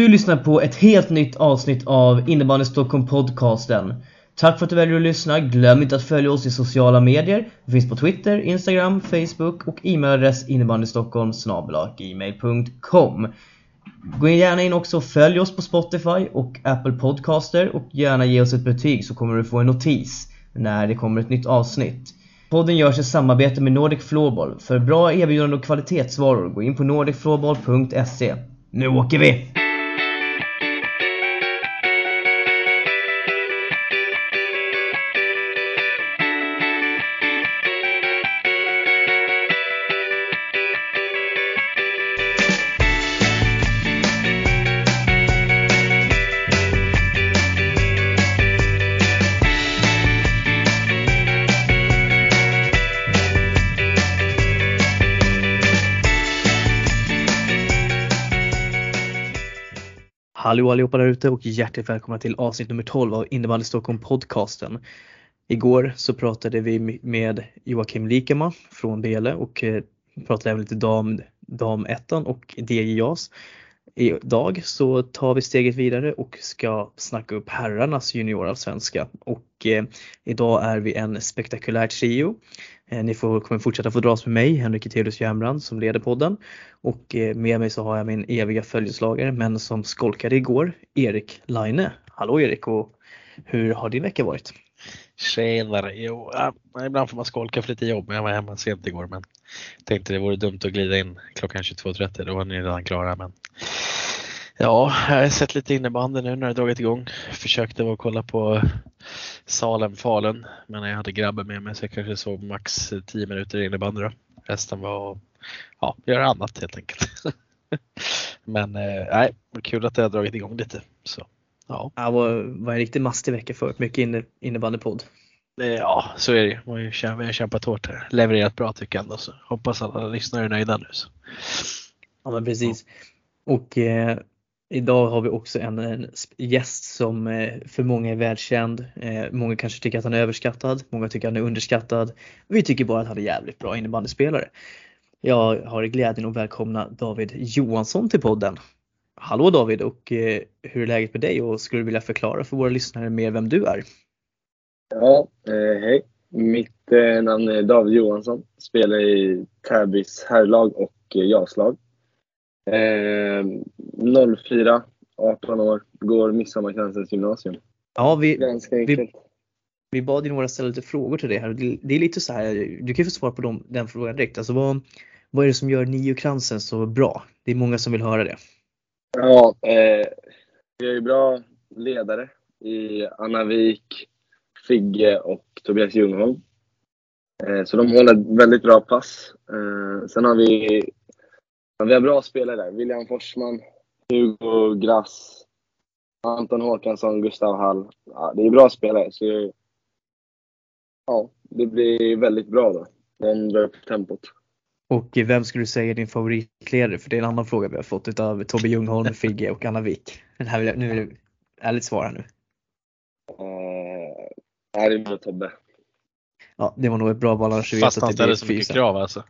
Du lyssnar på ett helt nytt avsnitt av Innebandy Stockholm podcasten. Tack för att du väljer att lyssna. Glöm inte att följa oss i sociala medier. Vi finns på Twitter, Instagram, Facebook och e-mailadress innebandystockholm gmail.com. Gå gärna in också och följ oss på Spotify och Apple Podcaster och gärna ge oss ett betyg så kommer du få en notis när det kommer ett nytt avsnitt. Podden görs i samarbete med Nordic Floorball. För bra erbjudanden och kvalitetsvaror, gå in på nordicfloorball.se. Nu åker vi! Hallå allihopa där ute och hjärtligt välkomna till avsnitt nummer 12 av Innebandy Stockholm podcasten. Igår så pratade vi med Joakim Likema från Bele och eh, pratade även lite dam, dam ettan och DJ JAS. Idag så tar vi steget vidare och ska snacka upp herrarnas juniorallsvenska och eh, idag är vi en spektakulär trio. Eh, ni får, kommer fortsätta få dras med mig, Henrik Eteus Järnbrand som leder podden och eh, med mig så har jag min eviga följeslagare men som skolkade igår, Erik Laine. Hallå Erik och hur har din vecka varit? Tjenare! Jo, ja, ibland får man skolka för lite jobb. Jag var hemma sent igår men tänkte det vore dumt att glida in klockan 22.30. Då var ni redan klara. Men ja, jag har sett lite innebandy nu när det dragit igång. Försökte vara kolla på Salem-Falun men jag hade grabben med mig så jag kanske såg max 10 minuter innebandy då. Resten var ja, göra annat helt enkelt. men eh, nej, kul att det har dragit igång lite. Så. Ja. Det var, var en riktigt mastig vecka för mycket inne, innebandypodd. Ja, så är det ju. Vi har kämpat hårt här. Levererat bra tycker jag ändå. Så hoppas alla lyssnare är nöjda nu. Så. Ja men precis. Ja. Och eh, idag har vi också en, en gäst som eh, för många är välkänd. Eh, många kanske tycker att han är överskattad. Många tycker att han är underskattad. Vi tycker bara att han är jävligt bra innebandyspelare. Jag har glädjen att välkomna David Johansson till podden. Hallå David och eh, hur är läget med dig och skulle du vilja förklara för våra lyssnare mer vem du är? Ja, eh, hej. Mitt eh, namn är David Johansson. Spelar i Täbys herrlag och eh, jaslag. 04, 18 år, går Midsommarkransens gymnasium. Ja, vi, Ganska enkelt. Vi, vi bad ju några ställa lite frågor till dig här. Det är lite så här, du kan ju få svar på dem, den frågan direkt. Alltså vad, vad är det som gör Niokransen så bra? Det är många som vill höra det. Ja, eh, vi har ju bra ledare i Anna Wik, Figge och Tobias Ljungholm. Eh, så de håller väldigt bra pass. Eh, sen har vi, vi har bra spelare där. William Forsman, Hugo Grass, Anton Håkansson, Gustav Hall. Ja, det är bra spelare. Så, ja, det blir väldigt bra då. De drar upp tempot. Och vem skulle du säga är din favoritledare? För det är en annan fråga vi har fått av Tobbe Ljungholm, Figge och Anna Wik. Den här vill jag, nu är det ärligt svar här nu. Nej, det blir Tobbe. Ja, det var nog ett bra val annars vet Fast han ställer så mycket krav alltså.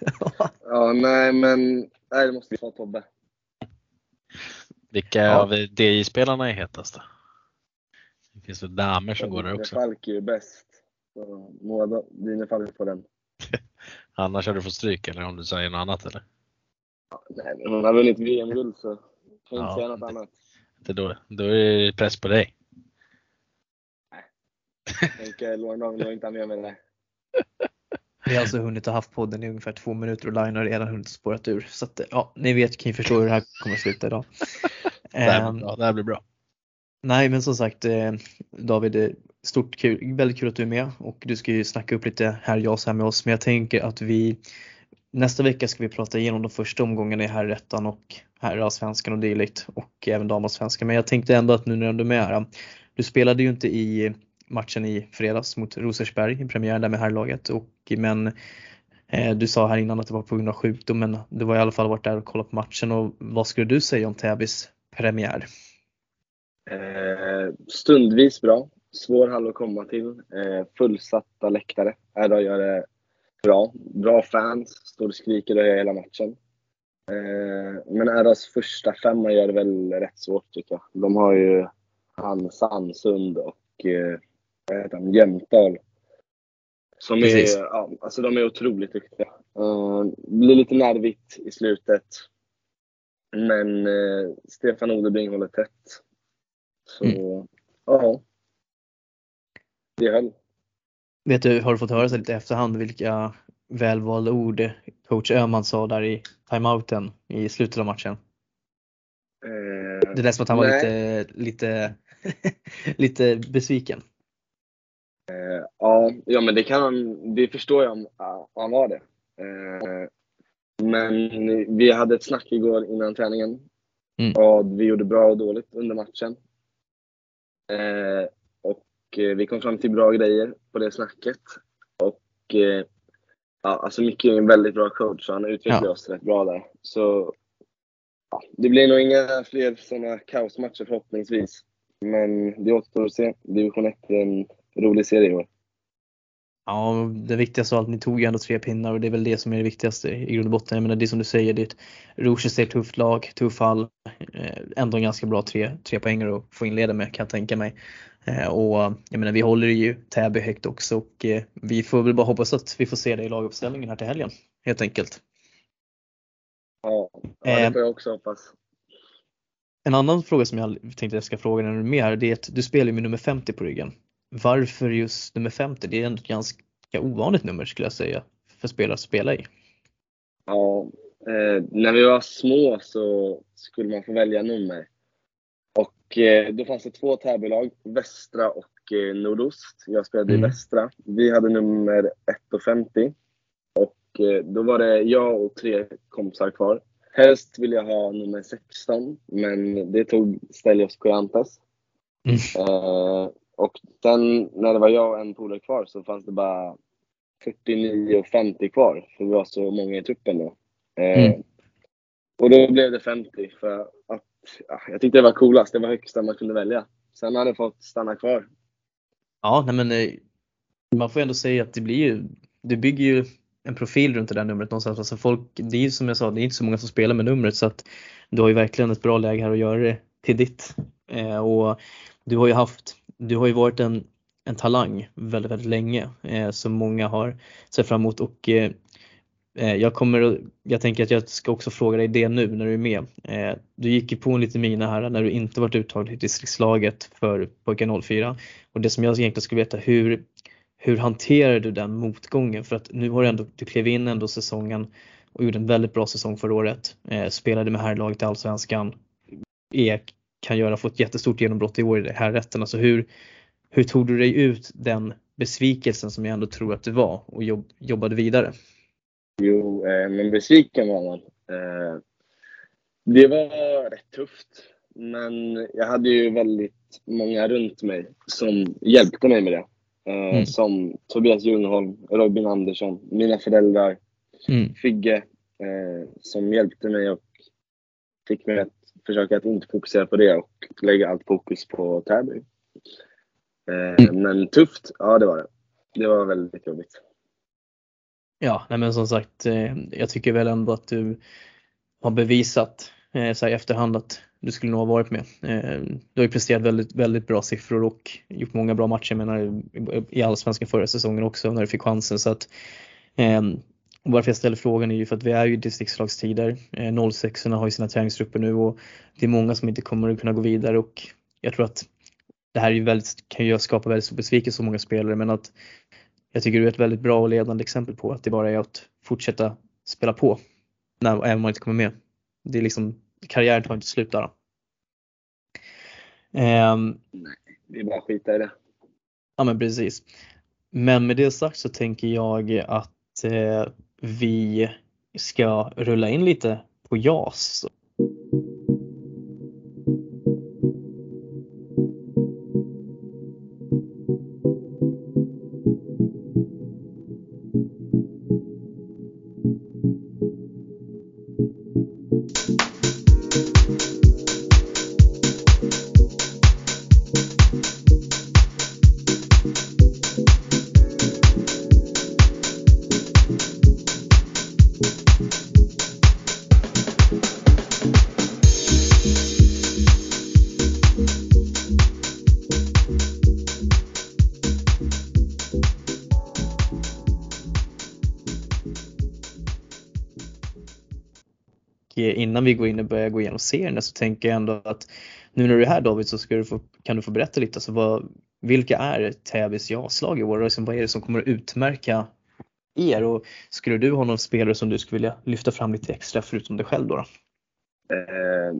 ja, nej men nej, det måste vara Tobbe. Vilka ja. av DJ-spelarna är hetast då? Det finns väl damer som går där också? Falk är ju bäst. Moa Dine Falk på den. Annars har du fått stryk eller om du säger något annat eller? nej, men hon har vunnit VM-guld så kan jag inte säga något det, annat. Det då, då är det press på dig. Tänker Lorendal nog inte ha med mig det. Vi har alltså hunnit ha haft podden i ungefär två minuter och Line har redan hunnit spårat ur. Så att, ja, ni vet, kan ju förstå hur det här kommer att sluta idag. det, här blir bra. det här blir bra. Nej men som sagt eh, David, stort kul, väldigt kul att du är med och du ska ju snacka upp lite här jag här med oss men jag tänker att vi nästa vecka ska vi prata igenom de första omgångarna i herrettan och herrallsvenskan och dylikt och även damallsvenskan men jag tänkte ändå att nu när du är med här, du spelade ju inte i matchen i fredags mot Rosersberg i premiären där med herrlaget och men eh, du sa här innan att det var på grund av sjukdom men du var i alla fall varit där och kollat på matchen och vad skulle du säga om Täbys premiär? Eh, stundvis bra. Svår hall att komma till. Eh, fullsatta läktare. Här gör det bra. Bra fans. Står och skriker och hela matchen. Eh, men RAs första femma gör det väl rätt svårt tycker jag. De har ju han Sandsund och eh, vad heter han, Jämtdal. Som Precis. är, ja, alltså de är otroligt duktiga. Eh, blir lite nervigt i slutet. Men eh, Stefan Odebring håller tätt. Så, Mm. ja. Det höll. Vet du, har du fått höra så lite i efterhand vilka välvalda ord coach Öhman sa där i timeouten i slutet av matchen? Eh, Det lät som att han var nej. lite, lite, lite besviken. Ja, ja men det kan han, det förstår jag om han var det. Eh, Men vi hade ett snack igår innan träningen. Mm. Vad vi gjorde bra och dåligt under matchen. Eh, Och eh, vi kom fram till bra grejer på det snacket. Och eh, ja, alltså Micke är en väldigt bra coach så han utvecklar Ja. oss rätt bra där. Så ja, det blir nog inga fler sådana kaosmatcher förhoppningsvis. Men det återstår att se. Division 1 är en rolig serie i år. Ja, det viktigaste av allt, ni tog ju ändå tre pinnar och det är väl det som är det viktigaste i grund och botten. Jag menar det är som du säger, det är ett ett tufft lag, tuff hall. Eh, Ändå en ganska bra tre, tre poängare att få inleda med kan jag tänka mig. Eh, Och jag menar vi håller ju Täby högt också och eh, vi får väl bara hoppas att vi får se det i laguppställningen här till helgen. Helt enkelt. Ja, det får jag också hoppas. En annan fråga som jag tänkte jag ska fråga med här, det är att du spelar ju med nummer 50 på ryggen. Varför just nummer 50? Det är ändå ett ganska ovanligt nummer skulle jag säga för spelare att spela i. Ja, eh, när vi var små så skulle man få välja nummer. Och eh, då fanns det två Täbylag, Västra och eh, Nordost. Jag spelade Mm. i Västra. Vi hade nummer 1,50. Och eh, då var det jag och tre kompisar kvar. Helst ville jag ha nummer 16, men det tog Stelios Coyantes. Mm. Och sen när det var jag och en polare kvar så fanns det bara 49 och 50 kvar. För vi var så många i truppen då. Eh, Mm. Och då blev det 50 för att ja, jag tyckte det var coolast. Det var högsta man kunde välja. Sen hade jag fått stanna kvar. Ja, nej men eh, man får ändå säga att det blir ju, det bygger ju en profil runt det där numret någonstans. Alltså folk, det är ju som jag sa, det är inte så många som spelar med numret så att du har ju verkligen ett bra läge här att göra det till ditt. Eh, och du har ju haft, du har ju varit en, en talang väldigt, väldigt länge eh, som många har sett fram emot och eh, eh jag kommer, jag tänker att jag ska också fråga dig det nu när du är med. Eh, du gick ju på en liten mina här när du inte varit uttagen till distriktslaget för pojkar 04 och det som jag egentligen skulle veta, hur, hur hanterar du den motgången? För att nu har du ändå, du klev in ändå säsongen och gjorde en väldigt bra säsong förra året. Eh, spelade med herrlaget i Allsvenskan. Är, kan göra, få ett jättestort genombrott i år i det här rätten. Alltså hur, hur tog du dig ut den besvikelsen som jag ändå tror att du var och jobb, jobbade vidare? Jo, eh, men besviken var man. Eh, det var rätt tufft. Men jag hade ju väldigt många runt mig som hjälpte mig med det. Eh, Mm. Som Tobias Ljungholm, Robin Andersson, mina föräldrar, Mm. Figge. Eh, som hjälpte mig och fick mig att försöka att inte fokusera på det och lägga allt fokus på Täby. Eh, Men tufft, ja det var det. Det var väldigt jobbigt. Ja, nej men som sagt, eh, jag tycker väl ändå att du har bevisat eh, så här i efterhand att du skulle nog ha varit med. Eh, Du har ju presterat väldigt, väldigt bra siffror och gjort många bra matcher menar, i- Allsvenskan förra säsongen också när du fick chansen. Så att, och varför jag ställer frågan är ju för att vi är ju i distriktslagstider. Eh, 06 har ju sina träningsgrupper nu och det är många som inte kommer att kunna gå vidare och jag tror att det här är ju väldigt, kan ju skapa väldigt stor besvikelse hos många spelare men att jag tycker du är ett väldigt bra och ledande exempel på att det bara är att fortsätta spela på när, även om man inte kommer med. Det är liksom, karriären tar inte slut där. Ehm, Det är bara att skita i det. ja men precis. Men med det sagt så tänker jag att eh, vi ska rulla in lite på JAS. Innan vi går in och börjar gå igenom serien så tänker jag ändå att nu när du är här David så ska du få, kan du få berätta lite, alltså vad, vilka är Täbys ja-slag i år och liksom, vad är det som kommer att utmärka er och skulle du ha någon spelare som du skulle vilja lyfta fram lite extra förutom dig själv då? då? Eh,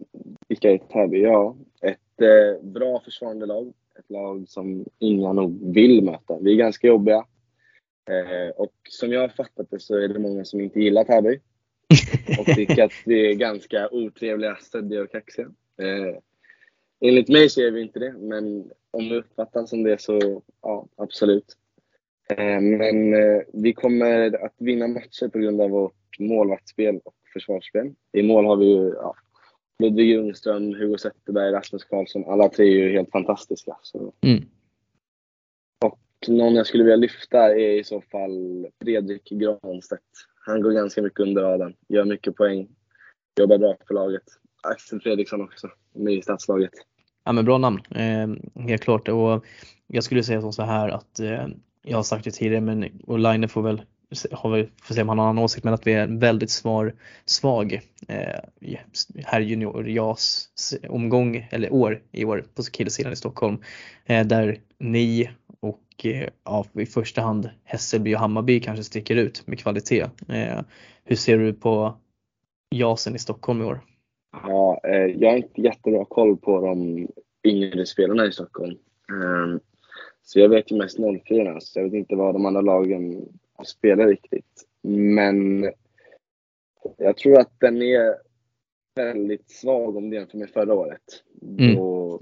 vilka är Täby? Ja, ett eh, bra försvarande lag. Ett lag som inga nog vill möta. Vi är ganska jobbiga. Eh, och som jag har fattat det så är det många som inte gillar Täby. och tycker att vi är ganska otrevliga, stöddiga och kaxiga. Eh, enligt mig så är vi inte det, men om det uppfattas som det så ja, absolut. Eh, men eh, vi kommer att vinna matcher på grund av vårt målvaktsspel och försvarsspel. I mål har vi ju ja, Ludvig Ljungström, Hugo Zetterberg, Rasmus Karlsson. Alla tre är ju helt fantastiska. Så. Mm. Och någon jag skulle vilja lyfta är i så fall Fredrik Granstedt. Han går ganska mycket under radarn, gör mycket poäng, jobbar bra för laget. Axel Fredriksson också, med i stadslaget. Ja men bra namn, eh, helt klart. Och jag skulle säga så här att eh, jag har sagt det tidigare men och Line får väl har vi, får se om han har en annan åsikt, men att vi är en väldigt svar, svag eh, här junior JAS omgång, eller år i år på killsidan i Stockholm. Eh, där ni ja, i första hand Hässelby och Hammarby kanske sticker ut med kvalitet. Eh, hur ser du på JASen i Stockholm i år? Ja, eh, jag har inte jättebra koll på de yngre spelarna i Stockholm. Ehm, så jag vet ju mest 04 så jag vet inte vad de andra lagen spelar riktigt. Men jag tror att den är väldigt svag om du jämför med förra året. Mm. Då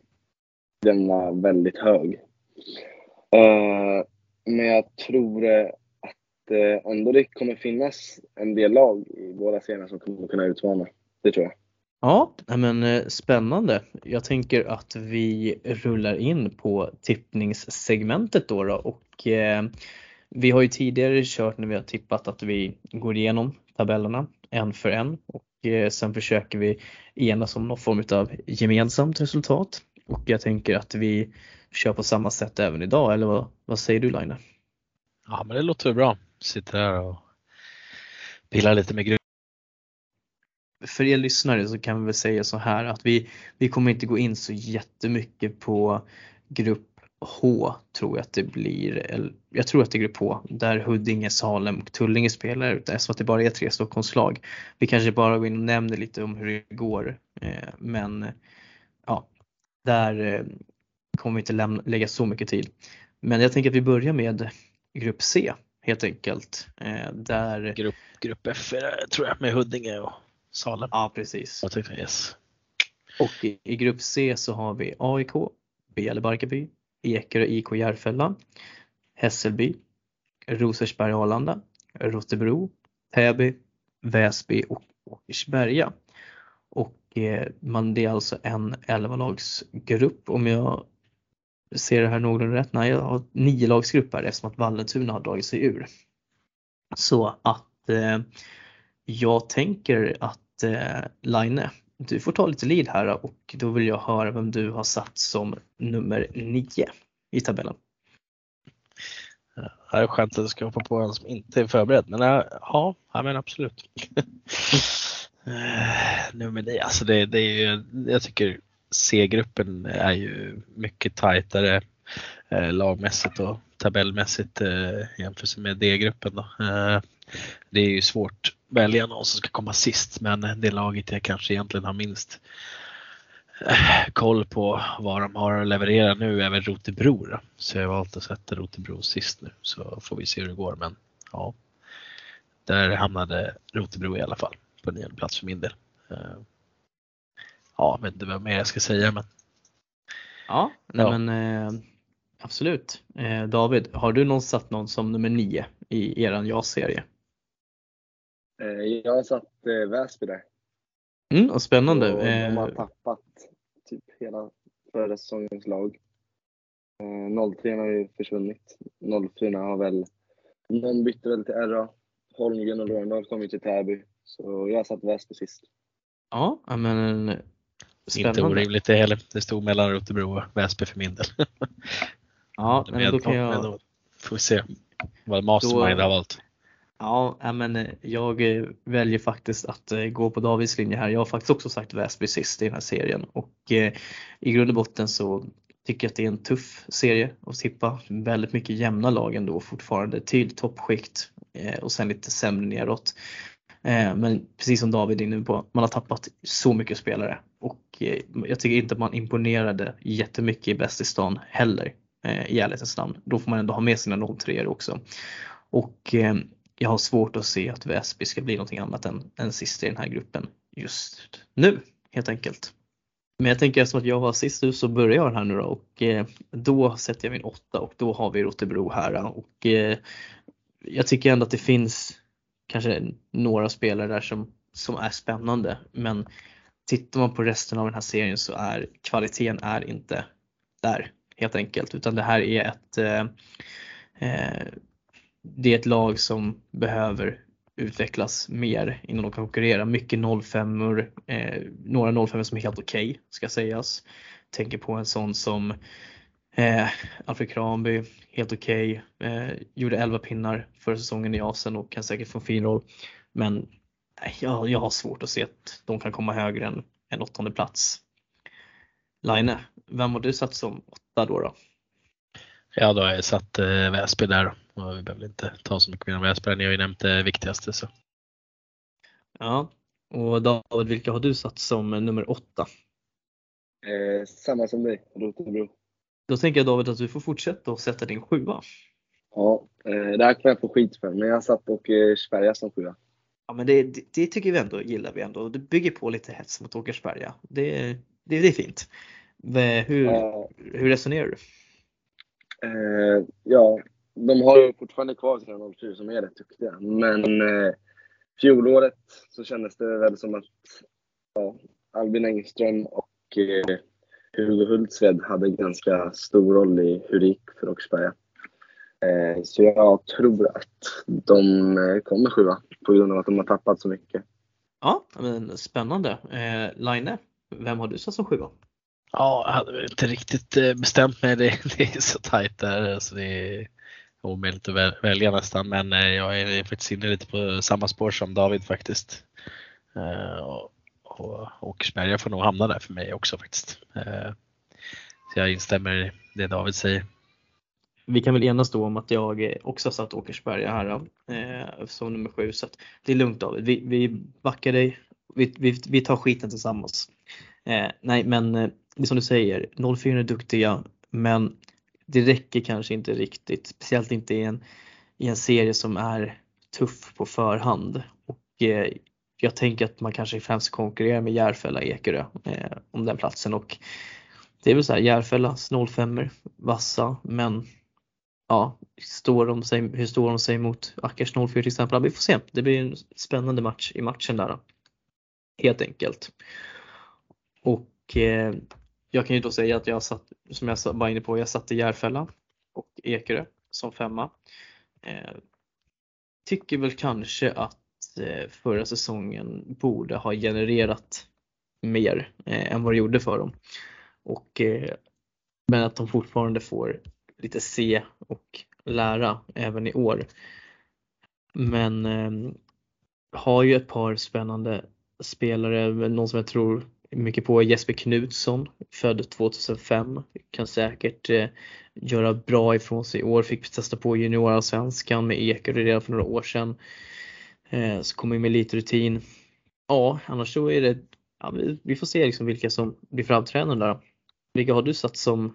den var väldigt hög. Uh, men jag tror eh, att uh, ändå det kommer finnas en del lag i båda serierna som kommer kunna utmana. Det tror jag. Ja, men spännande. Jag tänker att vi rullar in på tippningssegmentet då, då och eh, vi har ju tidigare kört när vi har tippat att vi går igenom tabellerna en för en och eh, sen försöker vi enas om någon form av gemensamt resultat. Och jag tänker att vi kör på samma sätt även idag, eller vad, vad säger du Line? Ja men det låter bra. Sitter här och pillar lite med grupp. För er lyssnare så kan vi väl säga så här att vi, vi kommer inte gå in så jättemycket på grupp H tror jag att det blir, jag tror att det är grupp H där Huddinge, Salem och Tullinge spelar eftersom att det bara är tre Stockholmslag. Vi kanske bara går in och nämner lite om hur det går eh, men ja, där eh, kommer vi inte lämna, lägga så mycket tid. Men jag tänker att vi börjar med grupp C helt enkelt. Eh, där... Grupp, grupp F tror jag med Huddinge och Salem. Ja precis. Jag tyckte, yes. Och i, i grupp C så har vi AIK, BL Barkarby, Ekerö IK Järfälla, Hässelby, Rosersberg Arlanda, Rotebro, Täby, Väsby och Åkersberga. Och eh, man, det är alltså en 11-lagsgrupp om jag ser det här någorlunda rätt. Nej, jag har nio lagsgrupper eftersom att Vallentuna har dragit sig ur. Så att eh, jag tänker att eh, Line, du får ta lite lead här och då vill jag höra vem du har satt som nummer nio i tabellen. Eh, det är skönt att du ska hoppa på en som inte är förberedd, men eh, ja, ja men absolut. Eh, nummer nio, alltså det, det är ju, jag tycker C-gruppen är ju mycket tajtare eh, lagmässigt och tabellmässigt eh, jämfört med D-gruppen. Eh, det är ju svårt att välja någon som ska komma sist men det laget jag kanske egentligen har minst eh, koll på vad de har att leverera nu är väl Rotebro. Då. Så jag har valt att sätta Rotebro sist nu så får vi se hur det går. Men ja, där hamnade Rotebro i alla fall på nionde plats för min del. Eh, Eh, ja, jag vet inte vad mer jag ska säga men. Ja, nej ja. men eh, absolut. Eh, David, har du någon satt någon som nummer nio i eran ja-serie? Eh, jag har satt eh, Väsby där. Mm, och spännande. Och de har eh, tappat typ hela förra säsongens lag. 03 har ju försvunnit. 04 har väl, någon bytte väl till RA. Holmgren och Rönndahl kom ju till Täby. Så jag har satt Väsby sist. Ja, men Spännande. Inte orimligt det heller. Det stod mellan Rotebro och Väsby för min del. Ja, men då kan jag... Då får vi se vad Mastermind då, har valt. Ja, men eh, jag eh, väljer faktiskt att eh, gå på Davids linje här. Jag har faktiskt också sagt Väsby sist i den här serien och eh, i grund och botten så tycker jag att det är en tuff serie att tippa. Väldigt mycket jämna lag ändå fortfarande till toppskikt eh, och sen lite sämre neråt. Eh, men precis som David är inne på, man har tappat så mycket spelare och eh, jag tycker inte att man imponerade jättemycket i Bäst i stan heller eh, i ärlighetens namn. Då får man ändå ha med sina 03 också. Och eh, jag har svårt att se att Väsby ska bli någonting annat än, än sist i den här gruppen just nu helt enkelt. Men jag tänker eftersom att jag var sist nu så börjar jag här nu då och då sätter jag min åtta och då har vi Rotebro här och jag tycker ändå att det finns kanske några spelare där som, som är spännande. Men tittar man på resten av den här serien så är kvaliteten är inte där helt enkelt. Utan det här är ett, eh, eh det är ett lag som behöver utvecklas mer innan de kan konkurrera. Mycket 05 eh, några 05 som är helt okej okay, ska sägas. Tänker på en sån som Eh, Alfred Kranby, helt okej. Okay. Eh, gjorde 11 pinnar förra säsongen i Asen och kan säkert få en fin roll. Men jag, jag har svårt att se att de kan komma högre än en åttonde plats. Line, vem har du satt som åtta då? då? Ja, då har jag satt eh, Väsby där. Och vi behöver inte ta så mycket mer om Väsby. Ni har ju nämnt det viktigaste. Så. Ja, och David, vilka har du satt som nummer åtta? Eh, samma som dig, Rotebro. Då tänker jag David att du får fortsätta och sätta din sjua. Ja, eh, det här kan jag få skit för, men jag satt Åkersberga som sjua. Ja men det, det, det, tycker vi ändå, gillar vi ändå. Det bygger på lite hets mot Åkersberga. Det, det, det är fint. Hur, uh, hur resonerar du? Uh, ja, de har ju fortfarande kvar sina 04 som är rätt duktiga. Men uh, fjolåret så kändes det väl som att ja, Albin Engström och Hugo Hultsved hade ganska stor roll i hur det gick för Åkersberga. Eh, så jag tror att de eh, kommer sjua på grund av att de har tappat så mycket. Ja, men spännande. Eh, Line, vem har du satt som sjua? Ja, jag hade väl inte riktigt bestämt mig. Det, det är så tajt där så det är omöjligt att välja nästan. Men jag är faktiskt inne lite på samma spår som David faktiskt. Och Åkersberga får nog hamna där för mig också faktiskt. Eh, så jag instämmer i det David säger. Vi kan väl enas då om att jag också har satt Åkersberga här eh, som nummer sju. Så det är lugnt David, vi, vi backar dig. Vi, vi, vi tar skiten tillsammans. Eh, nej men eh, det är som du säger, 04 är duktiga men det räcker kanske inte riktigt. Speciellt inte i en, i en serie som är tuff på förhand. Och eh, jag tänker att man kanske främst konkurrerar med Järfälla Ekerö eh, om den platsen och det är väl så här Järfällas 05 vassa men ja, står de sig, hur står de sig mot Ackers 04 till exempel? Vi får se. Det blir en spännande match i matchen där. Helt enkelt. Och eh, jag kan ju då säga att jag satt, som jag var inne på, jag satte Järfälla och Ekerö som femma. Eh, tycker väl kanske att Eh, förra säsongen borde ha genererat mer eh, än vad det gjorde för dem. Och, eh, men att de fortfarande får lite se och lära även i år. Men eh, har ju ett par spännande spelare, någon som jag tror mycket på är Jesper Knutsson, född 2005. Kan säkert eh, göra bra ifrån sig i år, fick testa på juniorallsvenskan med Ekerö redan för några år sedan. Eh, så kommer med lite rutin. Ja, annars så är det, ja, vi, vi får se liksom vilka som blir framträdande där. Vilka har du satt som,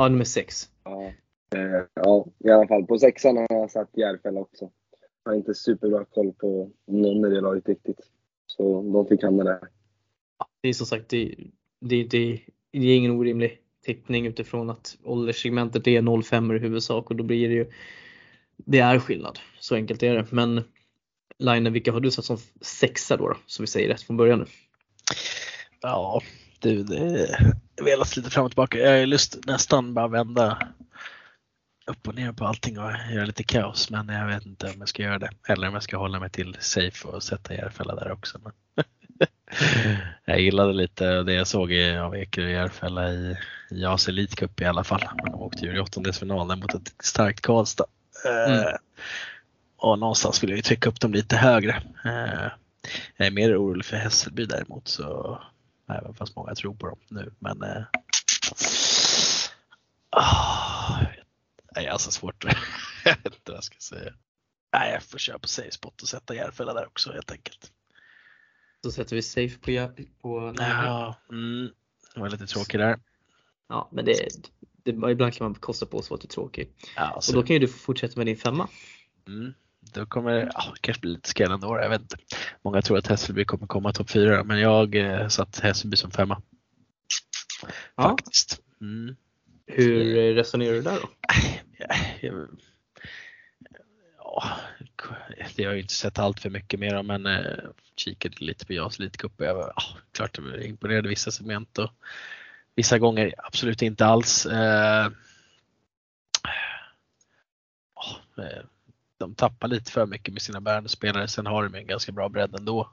ja nummer sex? Ja, eh, ja i alla fall på sexan har jag satt Järfälla också. Jag har inte superbra koll på någon i det laget riktigt. Så de fick hamna där. Ja, det är som sagt, det, det, det, det är ingen orimlig tippning utifrån att ålderssegmentet är 05 i huvudsak och då blir det ju det är skillnad. Så enkelt är det. Men Line, vilka har du satt som sexa då, då som vi säger rätt från början nu? Ja, du, det velas lite fram och tillbaka. Jag har lust nästan bara vända upp och ner på allting och göra lite kaos, men jag vet inte om jag ska göra det. Eller om jag ska hålla mig till safe och sätta Järfälla där också. Men jag gillade lite det jag såg av Ekerö och Järfälla i, i AC Elite Cup i alla fall. Men de åkte ju i åttondelsfinalen mot ett starkt Karlstad. Mm. och någonstans vill jag ju trycka upp dem lite högre. Eh, jag är mer orolig för Hässelby däremot så även fast många tror på dem nu. Men eh, oh, det är alltså svårt. jag vet inte vad jag ska säga. Nej, jag får köra på SafeSpot och sätta Järfälla där också helt enkelt. Så sätter vi safe på, på Ja, mm, det var lite tråkigt där. Ja, men det, det, ibland kan man kosta på sig att vara lite tråkig. Ja, och då kan ju du fortsätta med din femma. Mm, då kommer det ja, kanske bli lite skrällande år, jag vet inte. Många tror att Hässelby kommer komma topp fyra, men jag eh, satt Hässelby som femma. Ja. Faktiskt. Mm. Hur resonerar du där då? Ja, jag har ju inte sett allt för mycket mer men eh, kikade lite på JAS Elitcup och jag var ah, klart jag imponerad vissa segment och vissa gånger absolut inte alls. Eh, eh, de tappar lite för mycket med sina bärande spelare. Sen har de en ganska bra bredd ändå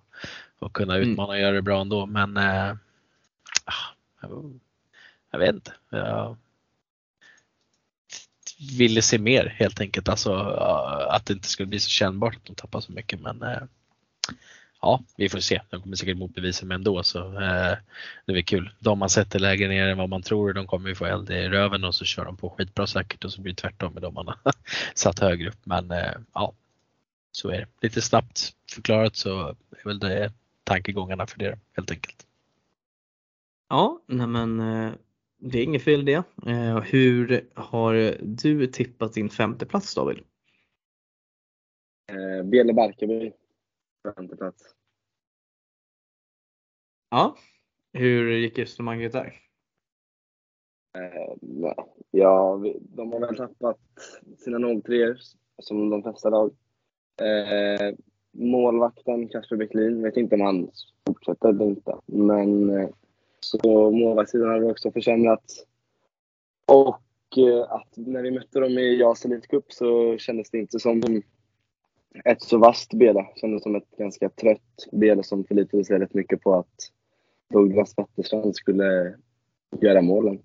och kunna mm. utmana och göra det bra ändå. Men ah, jag, vet inte. Jag, ville se mer helt enkelt. Alltså att det inte skulle bli så kännbart att de tappar så mycket. Men eh, ja, vi får se. De kommer säkert motbevisa mig ändå så eh, det blir kul. De man sätter lägre ner än vad man tror, de kommer ju få eld i röven och så kör de på skitbra säkert och så blir det tvärtom med de man har satt högre upp. Men eh, ja, så är det. Lite snabbt förklarat så är väl det tankegångarna för det helt enkelt. Ja, nej men det är inget fel det. Eh, hur har du tippat din femte plats David? Eh, Bele Barkarby, femte plats. Ja, hur gick resonemanget där? Eh, ja, de har väl tappat sina 0-3 som de flesta lag. Eh, målvakten Kasper Bäcklin, vet inte om han fortsätter eller inte, men eh, så målvaktssidan har också försämrats. Och eh, att när vi mötte dem i JAS Elite Cup så kändes det inte som ett så vasst Bele. Kändes som ett ganska trött Bele som förlitade sig rätt mycket på att Douglas Wetterstrand skulle göra målen.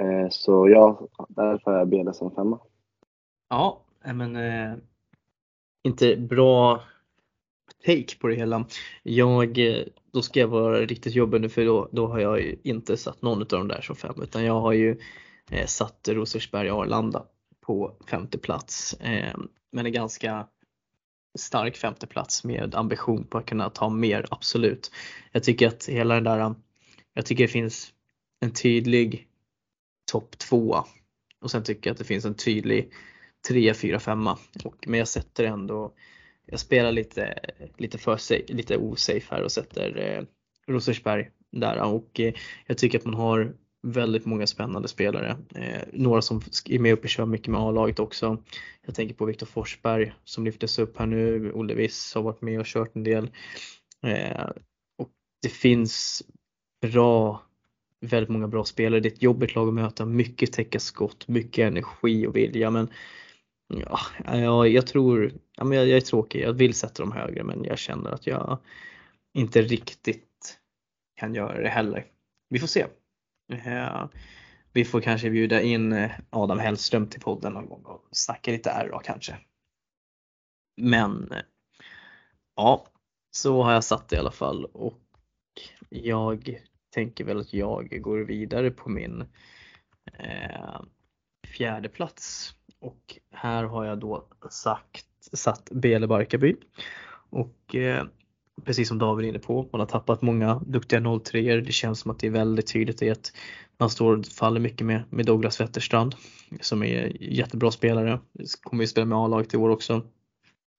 Eh, så ja, därför har jag Bele som femma. Ja, eh, men eh, inte bra take på det hela. Jag, eh, då ska jag vara riktigt jobbig nu för då, då har jag ju inte satt någon av de där som fem utan jag har ju eh, satt Rosersberg Arlanda på femte plats. Eh, men en ganska stark femte plats med ambition på att kunna ta mer, absolut. Jag tycker att hela den där, jag tycker det finns en tydlig topp två och sen tycker jag att det finns en tydlig 3, 4, 5 men jag sätter ändå jag spelar lite, lite, för sig, lite osafe här och sätter eh, Rosersberg där och eh, jag tycker att man har väldigt många spännande spelare. Eh, några som är med upp och kör mycket med A-laget också. Jag tänker på Viktor Forsberg som lyftes upp här nu. Olle Wiss har varit med och kört en del. Eh, och det finns bra, väldigt många bra spelare. Det är ett jobbigt lag att möta. Mycket täcka skott, mycket energi och vilja men Ja, jag, jag tror, ja, men jag, jag, är tråkig, jag vill sätta dem högre men jag känner att jag inte riktigt kan göra det heller. Vi får se. Eh, vi får kanske bjuda in eh, Adam Hellström till podden någon gång och snacka lite RA kanske. Men eh, ja, så har jag satt det i alla fall och jag tänker väl att jag går vidare på min eh, fjärde plats och här har jag då sagt, satt Bele Barkarby. Och eh, precis som David är inne på, man har tappat många duktiga 03 Det känns som att det är väldigt tydligt i att man står och faller mycket med, med Douglas Wetterstrand som är jättebra spelare. Kommer ju spela med A-laget i år också.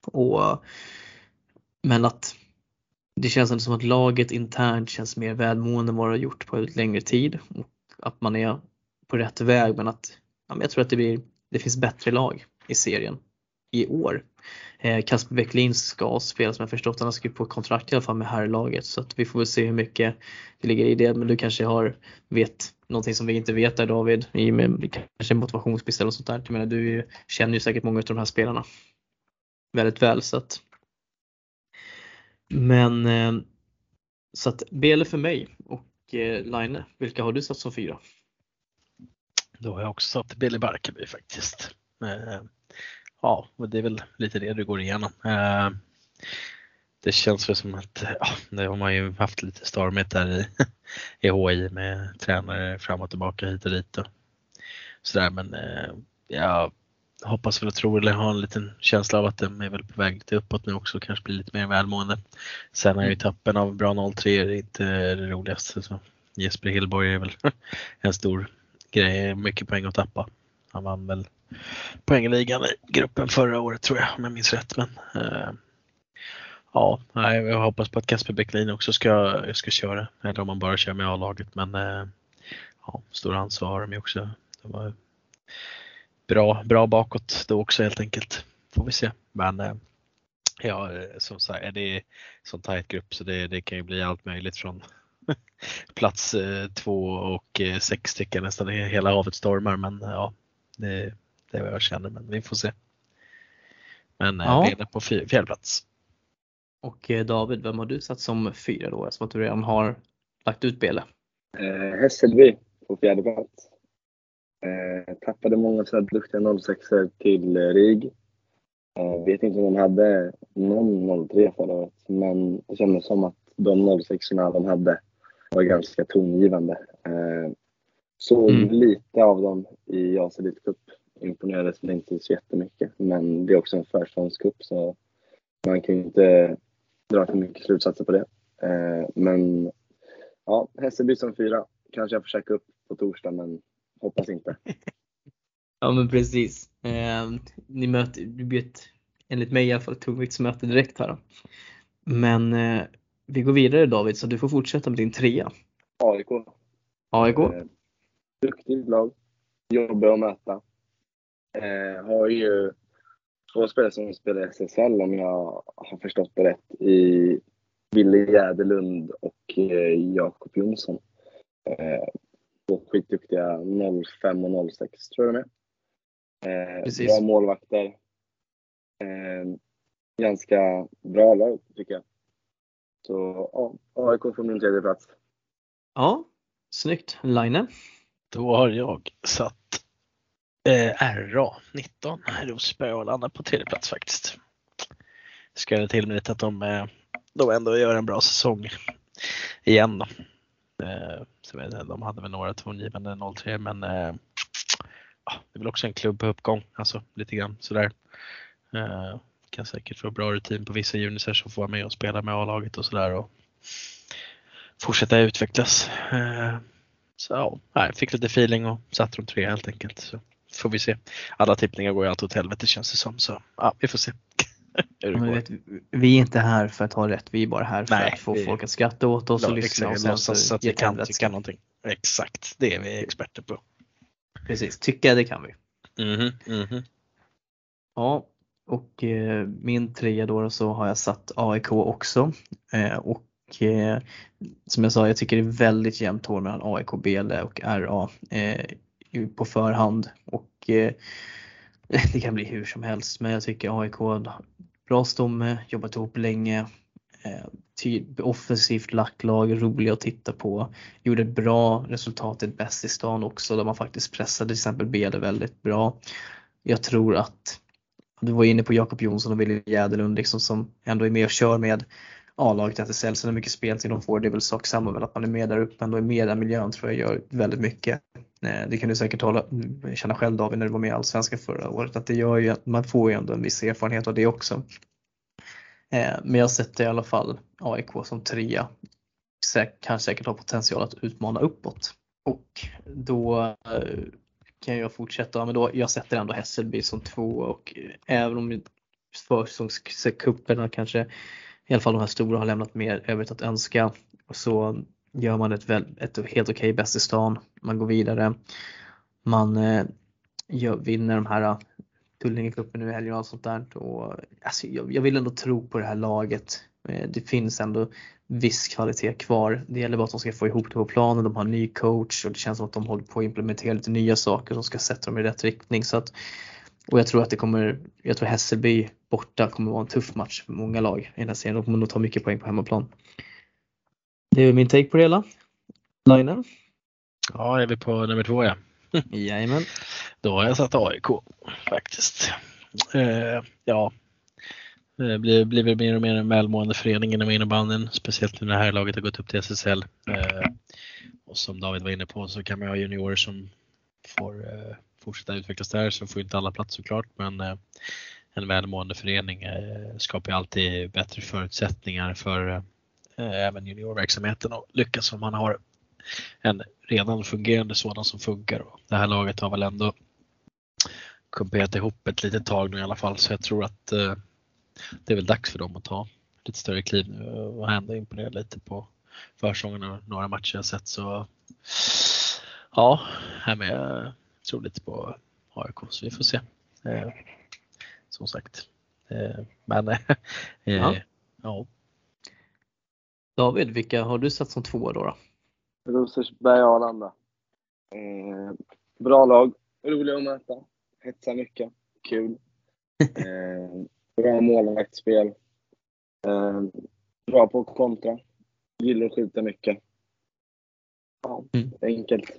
Och, men att det känns som att laget internt känns mer välmående än vad det har gjort på längre tid. Och att man är på rätt väg men att ja, jag tror att det blir det finns bättre lag i serien i år. Eh, Kasper Bäcklin ska spela som jag förstått, han har skrivit på kontrakt i alla fall med herrlaget så att vi får väl se hur mycket det ligger i det. Men du kanske har, vet någonting som vi inte vet där David, i med kanske motivationsbeställ och sånt där. Jag menar, du känner ju säkert många av de här spelarna väldigt väl så att men eh, så att Bele för mig och eh, Line, vilka har du satt som fyra? Då har jag också satt Billy Barkeby faktiskt. Eh, ja, det är väl lite det du går igenom. Eh, det känns väl som att ja, det har man ju haft lite stormigt där i, i HI med tränare fram och tillbaka hit och dit och sådär men eh, jag hoppas väl och tror eller har en liten känsla av att de är väl på väg lite uppåt nu också kanske blir lite mer välmående. Sen är ju tappen av bra 03 inte det roligaste. Så Jesper Hillborg är väl en stor grej, mycket poäng att tappa. Han vann väl poängligan i gruppen förra året tror jag om jag minns rätt. Men, eh, ja, jag hoppas på att Kasper Bäcklin också ska, ska köra. Eller om man bara kör med A-laget. Men eh, ja, stora ansvar har de ju också. De var bra, bra bakåt då också helt enkelt. Får vi se. Men eh, ja, eh, som sagt, är det sån tajt grupp så det, det kan ju bli allt möjligt från plats eh, två och eh, sex stycken nästan hela havet stormar. Men ja, det, det är vad jag känner, men vi får se. Men ja. Bele på fjärde plats. Och David, vem har du satt som fyra då? Som att du redan har lagt ut Bele. Eh, Hässelby på fjärde plats. Eh, tappade många så duktiga 06 till RIG. Eh, vet inte om de hade någon 03 förra året, men det kändes som att de 06 de hade var ganska tongivande. Eh, såg mm. lite av dem i JAS Elite Cup. Imponerades väl inte så jättemycket, men det är också en förståndscup så man kan ju inte dra för mycket slutsatser på det. Eh, men ja, Hässelby som fyra. Kanske jag får checka upp på torsdag, men Hoppas inte. ja men precis. Eh, ni möter, blir ett, enligt mig i alla fall, tungviktsmöte direkt här. Då. Men eh, vi går vidare David, så du får fortsätta med din trea. AIK. AIK. Eh, duktigt lag. Jobbiga att möta. Eh, har ju två spelare som spelar SSL om jag har förstått det rätt. I Ville Jäderlund och eh, Jakob Jonsson. Eh, två skitduktiga 05 och 06 tror jag de är. Eh, bra målvakter. Eh, ganska bra lag tycker jag. Så ja, AIK får min tredje plats. Ja, snyggt. Line? Då har jag satt eh, RA 19 Rosberg och landar på tredje plats faktiskt. Ska det till med lite att de, eh, de ändå gör en bra säsong igen då. Eh, så vet jag, de hade väl några tongivande 03 men eh, det är väl också en klubb på uppgång, alltså lite grann sådär. Eh, kan säkert få bra rutin på vissa junisar som får vara med och spela med A-laget och sådär och fortsätta utvecklas. Eh, så ja, fick lite feeling och satte de tre helt enkelt. Så får vi se. Alla tippningar går ju alltid åt helvete känns det som så ja, vi får se. vet, vi är inte här för att ha rätt, vi är bara här för Nej, att få vi, folk att skratta åt oss och lyssna och sen så, att vi kan tycka någonting. Exakt, det är vi experter på. Precis, tycka det kan vi. Mm -hmm, mm -hmm. Ja, och eh, min trea då så har jag satt AIK också. Eh, och eh, som jag sa, jag tycker det är väldigt jämnt hår mellan AIK, Bele och RA på förhand. Och eh, det kan bli hur som helst men jag tycker AIK bra stomme, eh, jobbat ihop länge. Eh, typ offensivt lacklag, roliga att titta på. Gjorde ett bra resultat i bäst i stan också där man faktiskt pressade till exempel Bede väldigt bra. Jag tror att du var inne på Jakob Jonsson och Wille Jäderlund liksom som ändå är med och kör med A-laget att det säljs hur mycket till de får. Det är väl sak samma väl att man är med där uppe ändå i miljön tror jag gör väldigt mycket. Eh, det kan du säkert hålla, känna själv David när du var med i Allsvenskan förra året att det gör ju att man får ju ändå en viss erfarenhet av det också. Eh, men jag sätter i alla fall AIK som trea. Kan säkert ha potential att utmana uppåt. Och då eh, kan jag fortsätta, men då, jag sätter ändå Hässelby som två och även om försäsongscuperna kanske i alla fall de här stora har lämnat mer övrigt att önska så gör man ett, väl, ett helt okej okay bäst i stan. Man går vidare. Man eh, gör, vinner de här eh, Tullingecupen nu i helgen och sånt där. Och, alltså, jag, jag, vill ändå tro på det här laget. Eh, det finns ändå viss kvalitet kvar. Det gäller bara att de ska få ihop det på planen. De har en ny coach och det känns som att de håller på att implementera lite nya saker som ska sätta dem i rätt riktning. Så att, och jag tror att det kommer, jag tror Hässelby borta kommer vara en tuff match för många lag i den här serien. De kommer nog ta mycket poäng på hemmaplan. Det är min take på det hela. Linen? Ja, är vi på nummer två ja. Jajamän. Då har jag satt AIK faktiskt. Eh, ja, det blir, blir väl mer och mer en välmående förening inom innebandyn, speciellt när det här laget har gått upp till SSL. Eh, och som David var inne på så kan man ha juniorer som får eh, fortsätta utvecklas där, så får inte alla plats såklart, men eh, en välmående förening eh, skapar alltid bättre förutsättningar för eh, även juniorverksamheten att lyckas om man har en redan fungerande sådan som funkar. Och det här laget har väl ändå kumperat ihop ett litet tag nu i alla fall så jag tror att eh, det är väl dags för dem att ta lite större kliv nu och ändå imponera lite på försången och några matcher jag sett så ja, här med jag tror lite på AIK så vi får se. Eh, som sagt. Eh, men eh, Ja. ja. David, vilka har du satt som två då? då? Rosersberg Arlanda. Eh, bra lag. Roliga att möta. Hetsar mycket. Kul. Eh, bra målvaktsspel. Eh, bra på kontra. Gillar att skjuta mycket. Ja, Mm. enkelt.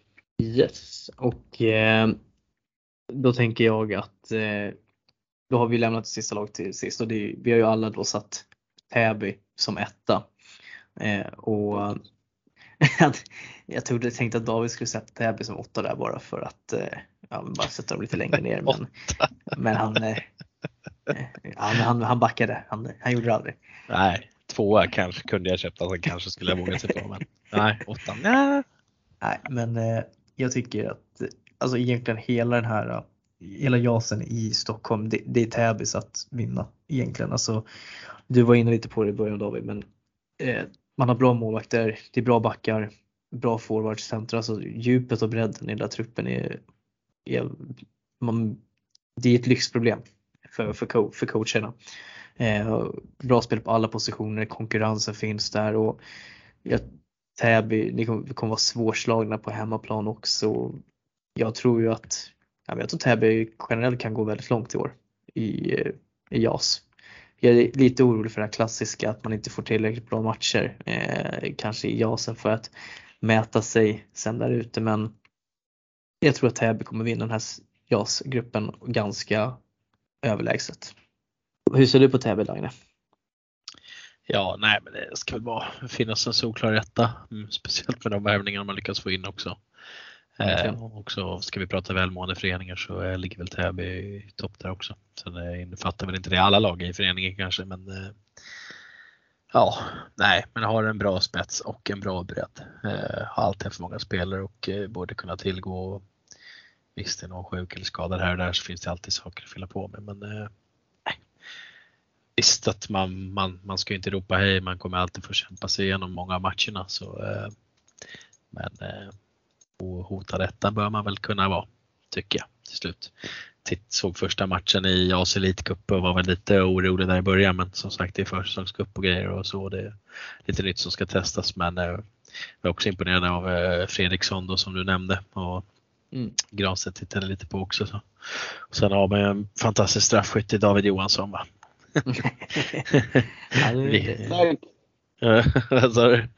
Yes, och eh, då tänker jag att eh, då har vi lämnat sista laget till sist och det, vi har ju alla då satt Täby som etta. Eh, och jag trodde, tänkte att David skulle sätta Täby som åtta där bara för att eh, ja, bara sätta dem lite längre ner. Men, men han, eh, eh, han, han backade, han, han gjorde det aldrig. Nej, tvåa kanske kunde jag köpt, alltså kanske skulle jag vågat sig på men nej, åttan, nej. Nej, men jag tycker att alltså egentligen hela den här hela jasen i Stockholm, det, det är Täbys att vinna egentligen. Alltså, du var inne lite på det i början David, men eh, man har bra målvakter, det är bra backar, bra forwardscenter, alltså djupet och bredden i den där truppen är, är man, det är ett lyxproblem för, för, co- för coacherna. Eh, bra spel på alla positioner, konkurrensen finns där och jag Täby, ni kommer, kommer vara svårslagna på hemmaplan också. Jag tror ju att, jag tror Täby generellt kan gå väldigt långt i år i, eh, i JAS. Jag är lite orolig för det här klassiska att man inte får tillräckligt bra matcher, eh, kanske i JASen för att mäta sig sen där ute men jag tror att Täby kommer vinna den här JAS-gruppen ganska överlägset. Hur ser du på Täby Lagne? Ja, nej men det ska väl bara finnas en solklar etta. Mm, speciellt med de värvningar man lyckas få in också. Eh, och också ska vi prata välmående föreningar så ligger väl Täby i topp där också. Sen eh, innefattar väl inte det alla lag i föreningen kanske men eh, Ja, nej, men har en bra spets och en bra bredd. Eh, har alltid haft många spelare och eh, borde kunna tillgå. Visst, är någon sjuk eller skadad här och där så finns det alltid saker att fylla på med. Men eh, nej. visst att man, man, man ska ju inte ropa hej, man kommer alltid få kämpa sig igenom många av matcherna. Så, eh, men eh, hotad hota detta bör man väl kunna vara, tycker jag till slut. Titt, såg första matchen i AS Elitcup och var väl lite orolig där i början men som sagt det är försäsongscup och grejer och så. Det är lite nytt som ska testas men eh, jag är också imponerad av eh, Fredriksson då som du nämnde och Mm. Granstedt tittade lite på också. Så. Och sen har man ju en fantastisk straffskytt i David Johansson va? Ja. Vad sa du?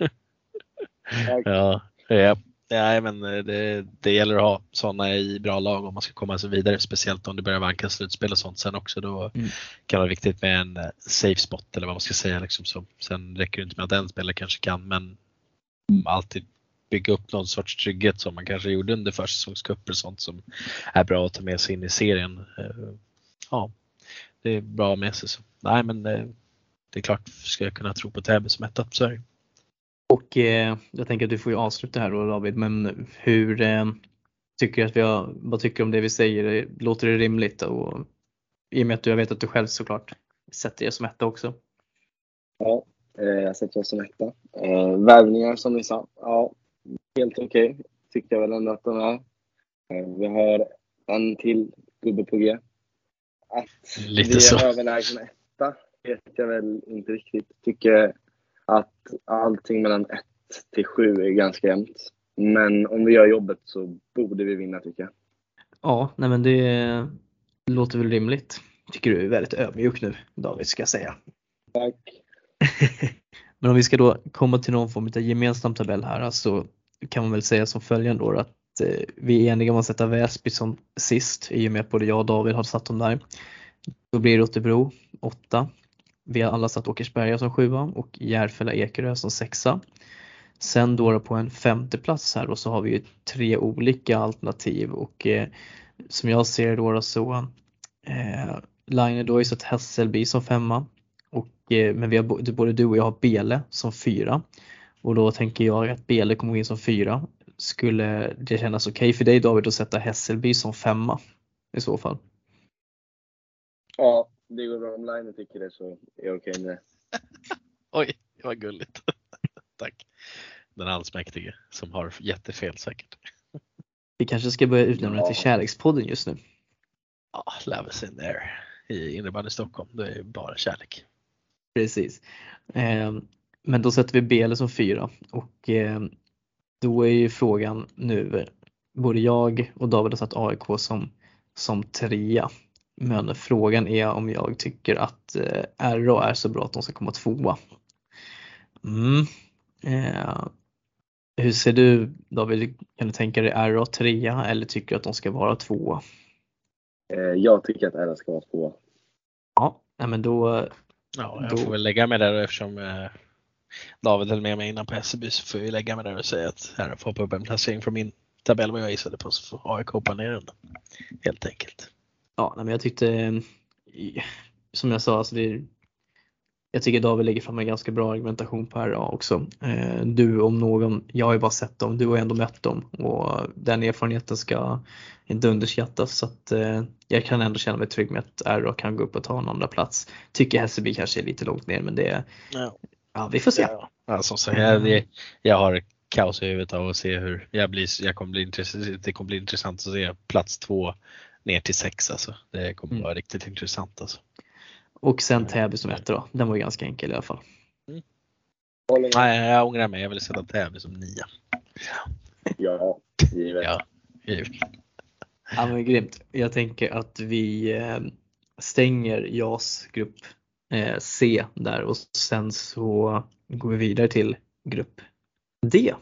Ja, ja. Nej, men eh, det, det gäller att ha sådana i bra lag om man ska komma sig vidare, speciellt om det börjar vanka slutspel och sånt sen också. Då Mm. kan det vara viktigt med en eh, safe spot eller vad man ska säga. Liksom så. Sen räcker det inte med att en spelare kanske kan, men alltid bygga upp någon sorts trygghet som man kanske gjorde under försäsongscuper och sånt som är bra att ta med sig in i serien. Eh, Ja, det är bra med sig. Så. Nej, men eh, det är klart, ska jag kunna tro på Täby som etta så är det. Och eh, jag tänker att du får ju avsluta här då David, men hur eh, tycker du att vi har, vad tycker du om det vi säger? Låter det rimligt? Och, I och med att du, jag vet att du själv såklart sätter er som etta också. Ja, eh, jag sätter oss som etta. Eh, värvningar som ni sa, ja, helt okej. Tycker jag väl ändå att de är. Eh, vi har en till gubbe på G. Att Lite vi är så. överlägsna etta vet jag väl inte riktigt. Tycker att allting mellan 1 till 7 är ganska jämnt. Men om vi gör jobbet så borde vi vinna tycker jag. Ja, nej men det låter väl rimligt. Tycker du är väldigt ödmjuk nu David ska jag säga. Tack. Men om vi ska då komma till någon form av gemensam tabell här så kan man väl säga som följande då att eh, vi är eniga om att sätta Väsby som sist i och med att både jag och David har satt dem där. Då blir det Rotebro 8. Vi har alla satt Åkersberga som sjua och Järfälla Ekerö som sexa. Sen då på en femte plats här och så har vi ju tre olika alternativ och eh, som jag ser det då, så eh, Line då har ju satt Hässelby som femma och, eh, men vi har, både du och jag har Bele som fyra och då tänker jag att Bele kommer gå in som fyra. Skulle det kännas okej okay för dig David att sätta Hässelby som femma i så fall? Ja, det går bra om Line tycker det så är jag okej med det. Oj, det var gulligt. Tack. Den allsmäktige som har jättefel säkert. Vi kanske ska börja utnämna ja. till Kärlekspodden just nu. Ja, love is in there. I innebandy Stockholm, det är bara kärlek. Precis. Eh, men då sätter vi Bele som fyra och eh, då är ju frågan nu, både jag och David har satt AIK som, som trea. Men frågan är om jag tycker att eh, RA är så bra att de ska komma tvåa. Mm. Eh, hur ser du David, kan du tänka dig RA trea eller tycker du att de ska vara tvåa? Eh, jag tycker att RA ska vara tvåa. Ja, men då. Ja, jag då... får väl lägga mig där eftersom eh, David höll med mig innan på Hässelby så får jag lägga mig där och säga att RA får hoppa upp en placering från min tabell vad jag gissade på så får AIK hoppa ner den. Helt enkelt. Ja, men jag tyckte som jag sa, alltså det, jag tycker David lägger fram en ganska bra argumentation på RA också. Eh, du om någon, jag har ju bara sett dem, du har ändå mött dem och den erfarenheten ska inte underskattas så att eh, jag kan ändå känna mig trygg med att RA kan gå upp och ta en andra plats. Tycker Hässelby kanske är lite långt ner men det, ja, ja vi får se. Ja, alltså, så jag, jag har kaos i huvudet av att se hur jag blir, jag kommer bli intressant, det kommer bli intressant att se plats två ner till sex alltså. Det kommer mm. vara riktigt intressant alltså. Och sen Täby som etta då. Den var ju ganska enkel i alla fall. Mm. Nej, jag ångrar mig. Jag vill sätta Täby som nia. Ja, givet. Ja, givet. Ja men grymt. Jag tänker att vi eh, stänger JAS grupp eh, C där och sen så går vi vidare till grupp D.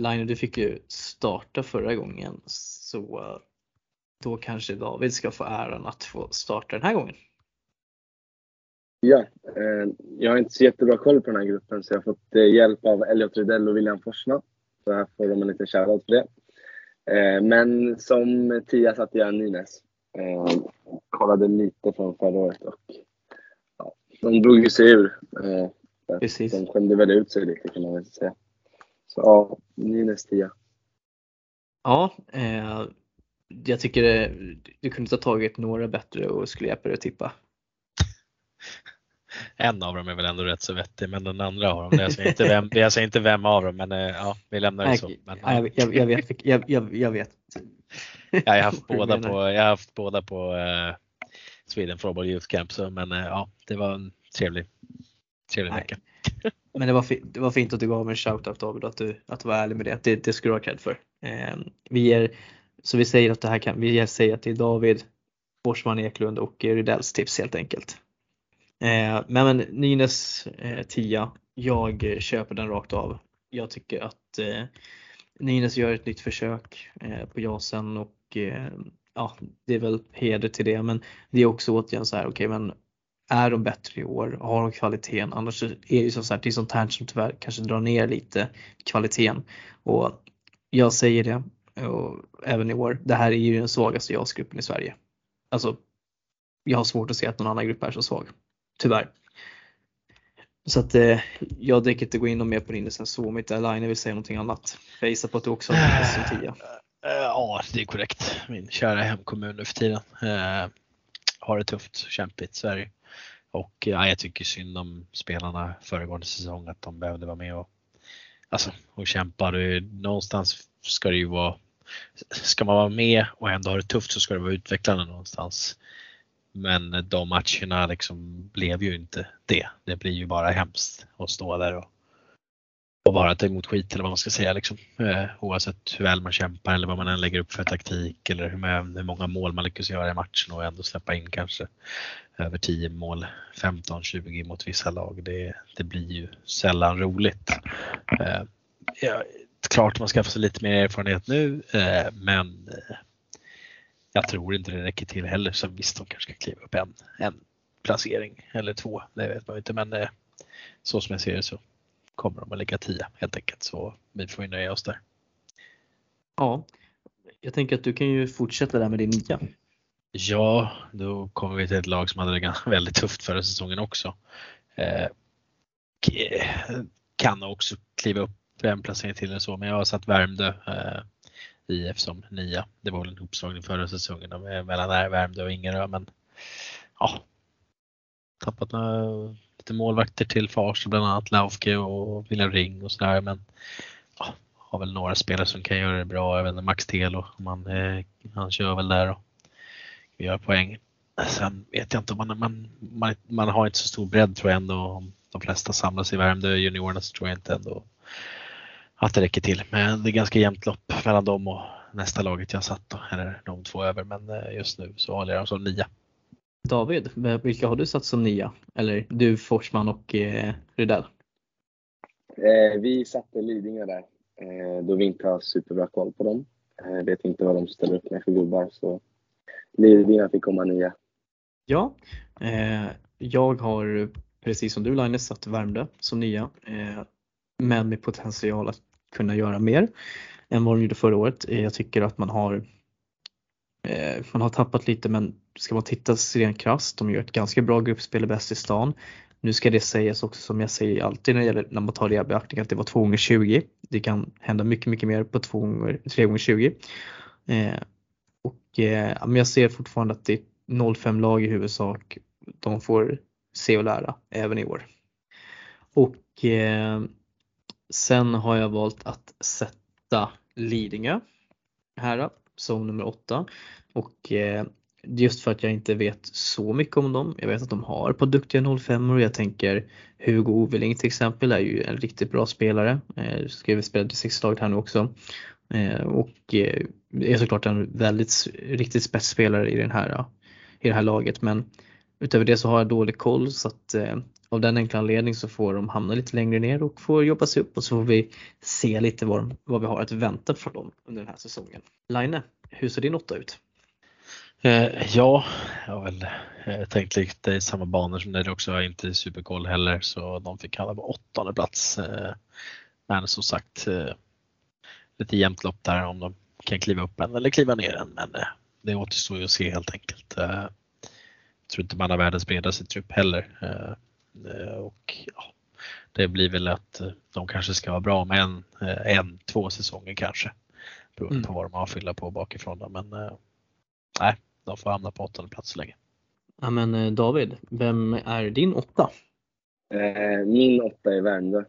Line, du fick ju starta förra gången så då kanske David ska få äran att få starta den här gången. Ja, eh, jag har inte så jättebra koll på den här gruppen så jag har fått eh, hjälp av Elliot Rydell och William Forsna. Så här får de en liten shoutout för det. Eh, men som tia satte jag Nynäs. Eh, kollade lite från förra året och ja, de drog ju sig ur. Eh, Precis. De skämde väl ut sig lite kan man väl säga. Så ja, Nynäs 10. Ja, eh, jag tycker det, du kunde ha tagit några bättre och skulle hjälpa dig att tippa. En av dem är väl ändå rätt så vettig men den andra av dem, jag säger inte vem, jag säger inte vem av dem men eh, ja, vi lämnar det så. Men, ja. jag, jag, vet, jag, jag, jag vet. Ja, jag har haft båda på, jag har haft båda på uh, Sweden Floorball Youth Camp så, men uh, ja, det var en trevlig, trevlig vecka. Men det var, det var fint att du gav mig en shout-out David, att du, att du var ärlig med det. Det, det skulle du ha cred för. Eh, vi ger, så vi säger att det här kan, vi säger att det är David, Forsman Eklund och Rydells tips helt enkelt. Eh, men, men Nynäs eh, jag köper den rakt av. Jag tycker att eh, Nynäs gör ett nytt försök eh, på Jasen och eh, ja, det är väl heder till det. Men det är också återigen så här, okej okay, men är de bättre i år? Har de kvaliteten? Annars är det ju så här, det är sånt här som tyvärr kanske drar ner lite kvaliteten. Och jag säger det, och även i år, det här är ju den svagaste JAS-gruppen i Sverige. Alltså, jag har svårt att se att någon annan grupp är så svag. Tyvärr. Så att eh, jag tänker inte gå in och mer på din än så om inte Aline vill säga någonting annat. Jag gissar på att du också har Rinnes som 10. Eh, eh, ja, det är korrekt. Min kära hemkommun nu för tiden. Eh, har det tufft, kämpigt, så är det och ja, jag tycker synd om spelarna föregående säsong att de behövde vara med och, alltså, och kämpa. Någonstans ska det ju vara, ska man vara med och ändå ha det tufft så ska det vara utvecklande någonstans. Men de matcherna liksom blev ju inte det. Det blir ju bara hemskt att stå där och och bara ta emot skit eller vad man ska säga. Liksom. Eh, oavsett hur väl man kämpar eller vad man än lägger upp för taktik eller hur, hur många mål man lyckas göra i matchen och ändå släppa in kanske över 10 mål, 15-20 mot vissa lag. Det, det blir ju sällan roligt. Eh, ja, klart man skaffar sig lite mer erfarenhet nu eh, men eh, jag tror inte det räcker till heller. Så visst, de kanske ska kliva upp en, en placering eller två. Det vet man inte men eh, så som jag ser det så kommer de att ligga 10 helt enkelt. Så vi får nöja oss där. Ja, jag tänker att du kan ju fortsätta där med din nia. Ja, då kommer vi till ett lag som hade det väldigt tufft förra säsongen också. Eh, kan också kliva upp en placering till eller så, men jag har satt Värmdö eh, IF som nia. Det var väl en uppslagning förra säsongen mellan Värmdö och Ingerö, men ja, tappat några lite målvakter till Farsta, bland annat Laufke och William Ring och sådär. Men ja, har väl några spelare som kan göra det bra. Jag vet inte, Max Telo, man, eh, han kör väl där och gör poäng. Sen vet jag inte, man, man, man, man har inte så stor bredd tror jag ändå. De flesta samlas i Värmdö, juniorerna, så tror jag inte ändå att det räcker till. Men det är ganska jämnt lopp mellan dem och nästa laget jag satt då, eller de två över. Men eh, just nu så håller jag dem som nia. David, vilka har du satt som nia? Eller du, Forsman och eh, Rydell? Eh, vi satte Lidingö där eh, då vi inte har superbra koll på dem. Eh, vet inte vad de ställer upp med för gubbar så Lidingö fick komma nia. Ja, eh, jag har precis som du Linus satt Värmdö som nia. Eh, men med potential att kunna göra mer än vad de gjorde förra året. Eh, jag tycker att man har Eh, man har tappat lite men ska man titta rent krasst, de gör ett ganska bra gruppspel i bäst i stan. Nu ska det sägas också som jag säger alltid när det gäller när man tar det i beaktning att det var 2 gånger 20 Det kan hända mycket, mycket mer på 2 gånger, 3 gånger 20 eh, Och eh, men jag ser fortfarande att det är 05 lag i huvudsak. De får se och lära även i år. Och eh, sen har jag valt att sätta Lidingö här som nummer åtta. Och eh, just för att jag inte vet så mycket om dem. Jag vet att de har ett par duktiga 05 och jag tänker Hugo Oveling till exempel är ju en riktigt bra spelare. Eh, ska vi spela sexlaget här nu också. Eh, och eh, är såklart en väldigt riktigt spetsspelare i, den här, i det här laget men utöver det så har jag dålig koll så att eh, av den enkla anledningen så får de hamna lite längre ner och får jobba sig upp och så får vi se lite vad, vad vi har att vänta från dem under den här säsongen. Line, hur ser din åtta ut? Eh, ja, jag har väl eh, tänkt lite i samma banor som dig också. Jag har inte superkoll heller så de fick hamna på åttonde plats. Eh, men som sagt eh, lite jämnt lopp där om de kan kliva upp en eller kliva ner en. Men eh, det återstår ju att se helt enkelt. Eh, jag tror inte man har världens bredaste trupp heller. Eh, Eh, och ja, det blir väl att eh, de kanske ska vara bra med en, eh, en två säsonger kanske. Beroende mm. på vad de har att fylla på bakifrån. Men nej, de får hamna på åttonde plats så länge. Ja, men David, vem är din åtta? min åtta är Värmdö.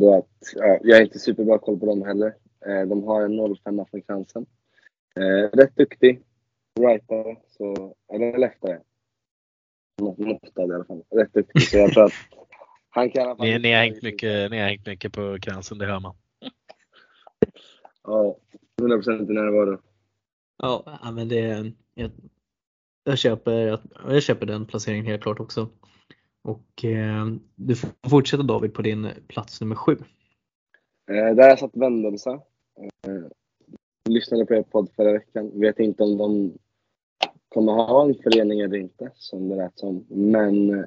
då att, ja, jag har inte superbra koll på dem heller. de har en 05 från Kransen. rätt duktig. Rightare, så, eller leftare måttad i alla fall. Rätt duktig. Så jag tror att han kan i alla fall ni, ni, har hängt mycket, ni har hängt mycket på kransen, det hör man. ja, 100 procent i närvaro. Ja, men det jag, jag, köper, jag köper den placeringen helt klart också. Och eh, du får fortsätta David på din plats nummer sju. Eh, där har jag satt Vendelse. Eh, lyssnade på er podd förra veckan. Vet inte om de kommer ha en förening eller inte, som det lät som. Men eh,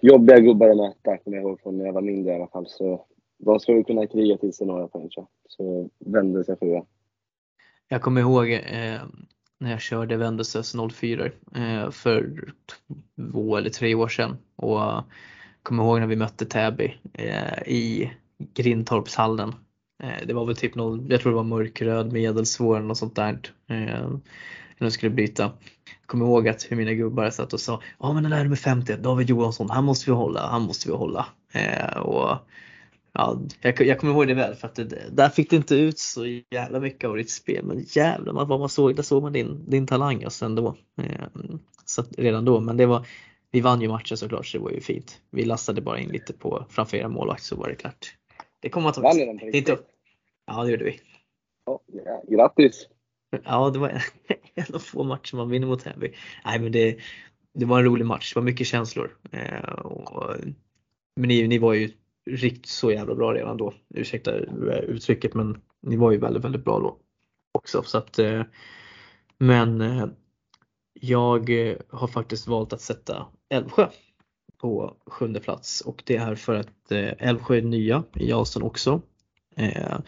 jobbiga gubbar att möta, kommer jag ihåg från när jag var mindre i alla fall. Så de ska vi kunna kriga till sig några poäng tror. Så vände sig sjua. Jag kommer ihåg eh, när jag körde Vendelses 04 eh, för två eller tre år sedan. Och eh, kommer ihåg när vi mötte Täby eh, i Grindtorpshallen. Eh, det var väl typ någon, jag tror det var mörkröd medelsvår något sånt där eh, när de skulle byta. Jag kommer ihåg att hur mina gubbar satt och sa ja men den där nummer 50, David Johansson, han måste vi hålla, han måste vi hålla. Eh, och Ja, jag, jag kommer ihåg det väl för att det, där fick det inte ut så jävla mycket av ditt spel men jävlar vad man såg, där såg man din, din talang alltså ändå. Så redan då, men det var, vi vann ju matchen såklart så det var ju fint. Vi lastade bara in lite på framför era målvakt så var det klart. Det kommer man ta inte Ja det gjorde vi. Ja, ja, grattis! Ja det var en av få matcher man vinner mot Heavy. Nej men det, det var en rolig match, det var mycket känslor. Eh, och, men ni, ni var ju riktigt så jävla bra redan då. Ursäkta uttrycket men ni var ju väldigt, väldigt bra då också. Så att, eh, men eh, jag eh, har faktiskt valt att sätta Älvsjö på sjunde plats och det är för att eh, Älvsjö är nya i Alston också. Eh,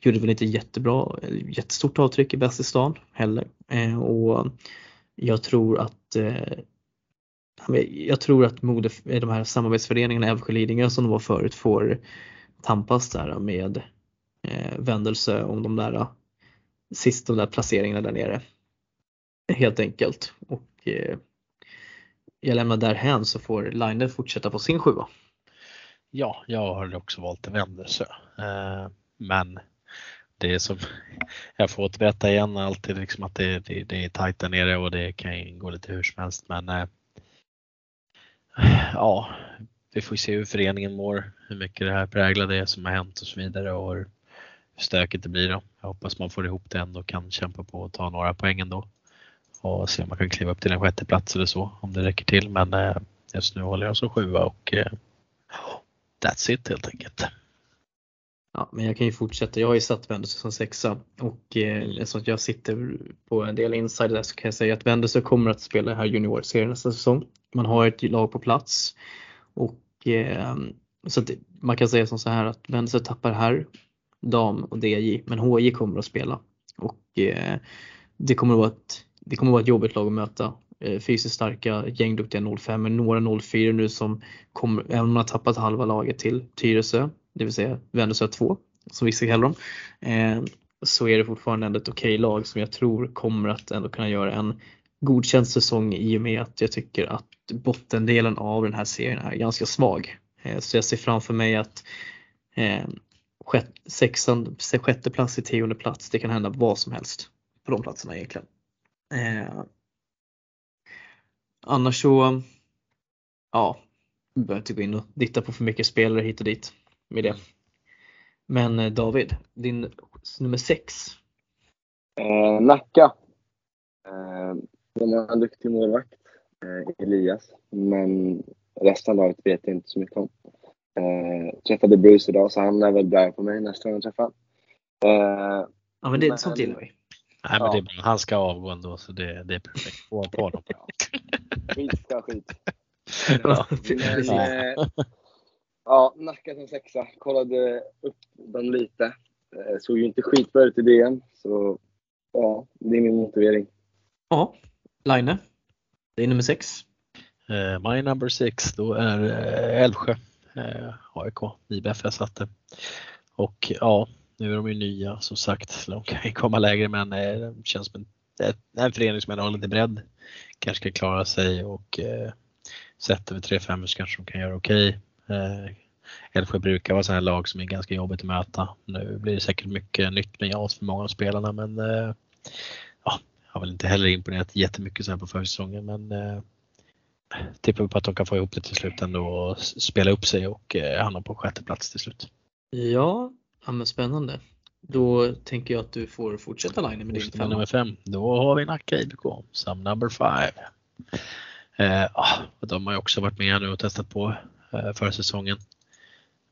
gjorde väl inte jättebra, jättestort avtryck i bäst i stan heller eh, och jag tror att jag tror att mode, de här samarbetsföreningarna Älvsjö Lidingö som de var förut får tampas där med eh, Vändelse om de där sist de där placeringarna där nere. Helt enkelt. Och eh, jag lämnar därhän så får Line fortsätta på sin sjua. Ja, jag har också valt en Vändelse. Eh, men det är som jag får återberätta igen alltid liksom att det, det, det är tajt där nere och det kan gå lite hur som helst. Men eh, ja, vi får se hur föreningen mår, hur mycket det här präglar det som har hänt och så vidare och hur stökigt det blir då. Jag hoppas man får ihop det ändå och kan kämpa på och ta några poäng ändå. Och se om man kan kliva upp till en sjätte plats eller så om det räcker till. Men eh, just nu håller jag som sjua och eh, that's it helt enkelt. Ja, men jag kan ju fortsätta. Jag har ju satt Vendelsö som sexa och eh, eftersom jag sitter på en del insider där så kan jag säga att Vendelsö kommer att spela här juniorserien nästa säsong. Man har ett lag på plats och eh, så att man kan säga som så här att Vendelsö tappar här dam och DJ men HJ kommer att spela och eh, det kommer att vara ett, det kommer att vara ett jobbigt lag att möta. Eh, fysiskt starka, gängduktiga 05 men några 04 nu som kommer, även om man har tappat halva laget till Tyresö det vill säga Vänersö 2 som vissa kallar dem, eh, så är det fortfarande ändå ett okej lag som jag tror kommer att ändå kunna göra en godkänd säsong i och med att jag tycker att bottendelen av den här serien är ganska svag. Eh, så jag ser framför mig att eh, sexan, sjätte plats till tionde plats, det kan hända vad som helst på de platserna egentligen. Eh, annars så, ja, behöver inte gå in och titta på för mycket spelare hit och dit med det. Men eh, David, din nummer sex? Eh, Nacka. Eh, de har en duktig målvakt, eh, Elias, men resten av laget vet jag inte så mycket om. Eh, träffade Bruce idag så han är väl bra på mig nästa gång jag träffar eh, Ja men det, men, sånt gillar vi. Nej, men det, han ska avgå ändå så det, det är perfekt. På honom. skit ska skit. Ja, men, eh, Ja, Nacka som sexa. Kollade upp dem lite. Eh, såg ju inte skitbra ut i DM, så ja, det är min motivering. Ja, Line. Det är nummer sex. Uh, my number six, då är Älvsjö. Uh, AIK, IBF jag satte. Och ja, nu är de ju nya som sagt. De kan ju komma lägre men eh, det känns som en, en förening som ändå har lite bredd. Kanske kan klara sig och eh, sett över 3-5 så kanske de kan göra okej. Okay. Älvsjö brukar vara sådana lag som är ganska jobbigt att möta. Nu blir det säkert mycket nytt med JAS för många av spelarna men eh, ja, jag har väl inte heller imponerat jättemycket så här på försäsongen men eh, tippar på att de kan få ihop det till slut ändå och spela upp sig och eh, hamna på sjätte plats till slut. Ja, ja men spännande. Då tänker jag att du får fortsätta line med din femma. Nummer fem. Då har vi Nacka IBK, some number five. Eh, de har ju också varit med nu och testat på eh, förra säsongen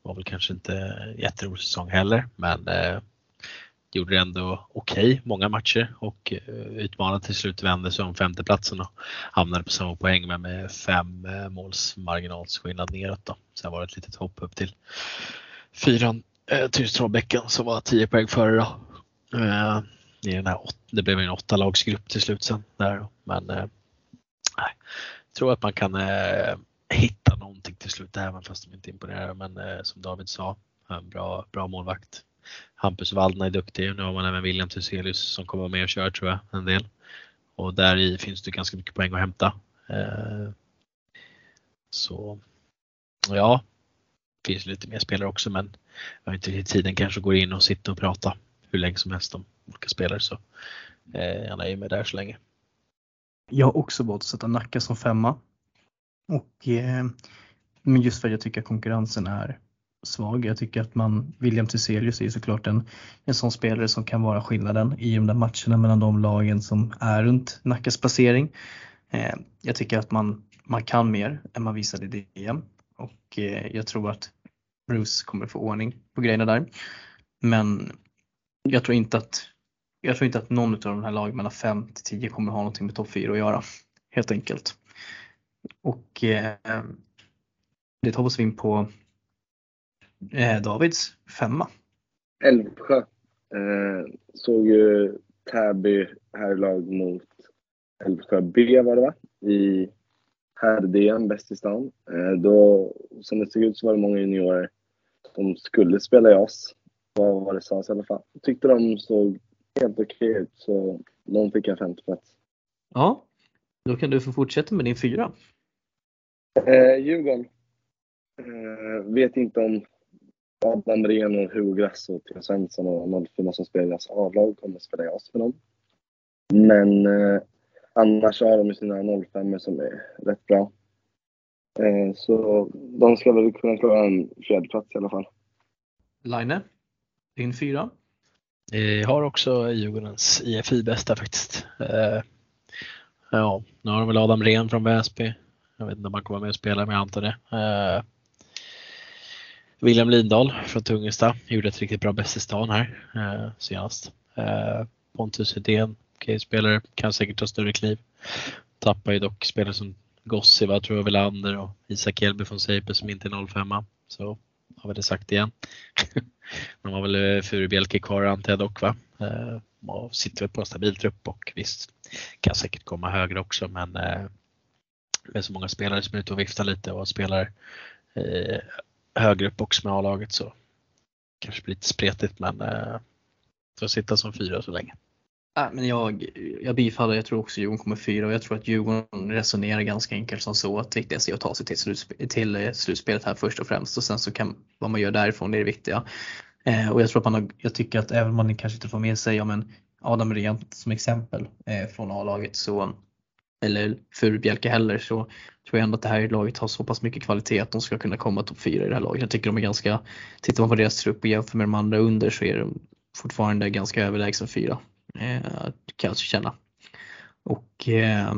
var väl kanske inte jätterolig säsong heller men eh, gjorde det ändå okej okay, många matcher och eh, utmanade till slut vände sig om femteplatsen och hamnade på samma poäng men med fem eh, måls marginalskillnad neråt då. Sen var det ett litet hopp upp till fyran eh, Tyresö-Trollbäcken som var 10 poäng före då. Eh, i den här, det blev en åtta lagsgrupp till slut sen där men eh, jag tror att man kan eh, hitta någonting till slut även fast de inte imponerar. Men eh, som David sa, en bra, bra målvakt. Hampus Waldner är duktig. Nu har man även William Thyselius som kommer med och kör tror jag en del. Och där i finns det ganska mycket poäng att hämta. Eh, så ja, det finns lite mer spelare också men jag har inte riktigt tiden kanske går in och sitta och prata hur länge som helst om olika spelare så eh, jag nöjer mig där så länge. Jag har också valt att sätta Nacka som femma. Och eh, men just för att jag tycker att konkurrensen är svag. Jag tycker att man, William Tiselius är såklart en, en sån spelare som kan vara skillnaden i de där matcherna mellan de lagen som är runt Nackas placering. Eh, jag tycker att man, man kan mer än man visade i DM och eh, jag tror att Bruce kommer få ordning på grejerna där. Men jag tror inte att jag tror inte att någon av de här lagen mellan 5 till 10 kommer ha någonting med topp 4 att göra. Helt enkelt. Och eh, det tar oss in på eh, Davids femma. Älvsjö. Eh, såg ju Täby herrlag mot Älvsjö B var det va? I herr-DM, bäst i stan. Eh, då, som det såg ut så var det många juniorer som skulle spela i oss. Vad var det sades i alla fall. Jag tyckte de såg helt okej ut så de fick en femte plats. Ja, då kan du få fortsätta med din fyra. Eh, Djurgården. Eh, vet inte om Adam Rehn och Hugo Grass och Theo Svensson och 04 som spelar i deras A-lag kommer att spela i oss för dem. Men eh, annars har de sina 05 som är rätt bra. Eh, så de ska väl kunna klara en fjärdeplats i alla fall. Line, din fyra? Jag har också Djurgårdens IFI bästa faktiskt. Eh, ja, nu har de väl Adam Rehn från Väsby. Jag vet inte om han kommer med och spela, men jag antar det. Eh, William Lindahl från Tungesta gjorde ett riktigt bra bäst i stan här eh, senast. Eh, Pontus Hedén, okej spelare, kan säkert ta större kliv. Tappar ju dock spelare som Gossiva, tror jag, Welander och Isak Elby från Seipe som inte är 05 Så har vi det sagt igen. De har väl eh, Furubjelke kvar antar jag dock va? Eh, och sitter väl på en stabil trupp och visst kan säkert komma högre också men eh, med så många spelare som är ute och viftar lite och spelar högre upp också med A-laget så kanske blir lite spretigt men får sitta som fyra så länge. Äh, men jag, jag bifaller, jag tror också Djurgården kommer fyra och jag tror att Djurgården resonerar ganska enkelt som så att det viktigaste är att ta sig till, slutsp till eh, slutspelet här först och främst och sen så kan vad man gör därifrån det är det viktiga. Eh, och jag tror att man har, jag tycker att även om man kanske inte får med sig, ja men Adam Rehn som exempel eh, från A-laget så eller Furubjelke heller så tror jag ändå att det här laget har så pass mycket kvalitet att de ska kunna komma topp 4 i det här laget. Jag tycker de är ganska, tittar man på deras trupp och jämför med de andra under så är de fortfarande ganska överlägsen fyra. Eh, kan jag känna. Och eh,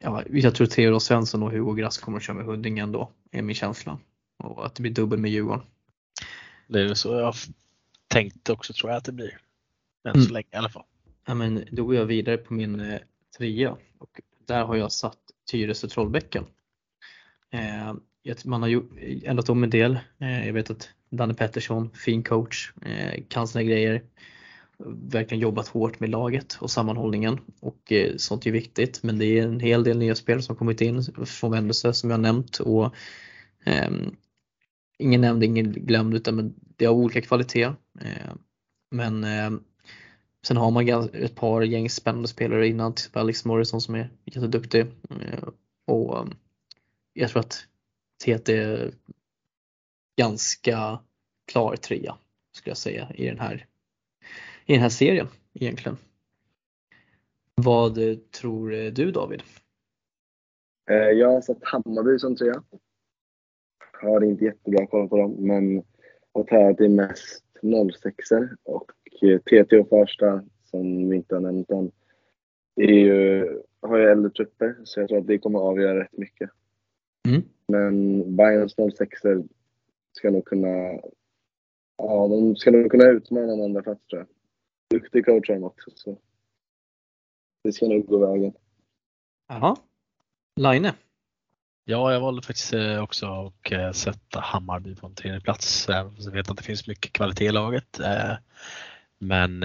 ja, jag tror Theodor Svensson och Hugo Grass kommer att köra med Huddinge ändå, är min känsla. Och att det blir dubbel med Djurgården. Det är så jag tänkt också tror jag att det blir. Än Mm. så länge i alla fall. Ja, men då går jag vidare på min eh, trea och där har jag satt Tyresö Trollbäcken. Eh, man har ju ändrat om en del. Eh, jag vet att Danne Pettersson, fin coach, eh, kan sina grejer. Verkligen jobbat hårt med laget och sammanhållningen och eh, sånt är viktigt. Men det är en hel del nya spelare som kommit in från Vändelse som jag nämnt och ehm, ingen nämnd, ingen glömd utan men det har olika kvalitet. Eh, men eh, Sen har man ett par gäng spännande spelare innan, typ Alex Morrison som är jätteduktig. Eh, och um, jag tror att TT är ganska klar trea skulle jag säga i den här, i den här serien egentligen. Vad eh, tror eh, du David? Eh, jag har satt Hammarby som trea. Har inte jättebra koll på dem, men har tävlat i mest 06 och TT och Farsta, som vi inte har nämnt än, är ju, har ju äldre trupper, så jag tror att det kommer att avgöra rätt mycket. Mm. Men Bayerns 06 ska nog kunna, ja, de ska nog kunna utmana en andra plats tror jag. Duktig coach har de också, så det ska nog gå vägen. Jaha. Line? Ja, jag valde faktiskt eh, också att eh, sätta Hammarby på en tredje plats. Jag vet att det finns mycket kvalitet i laget. eh, Men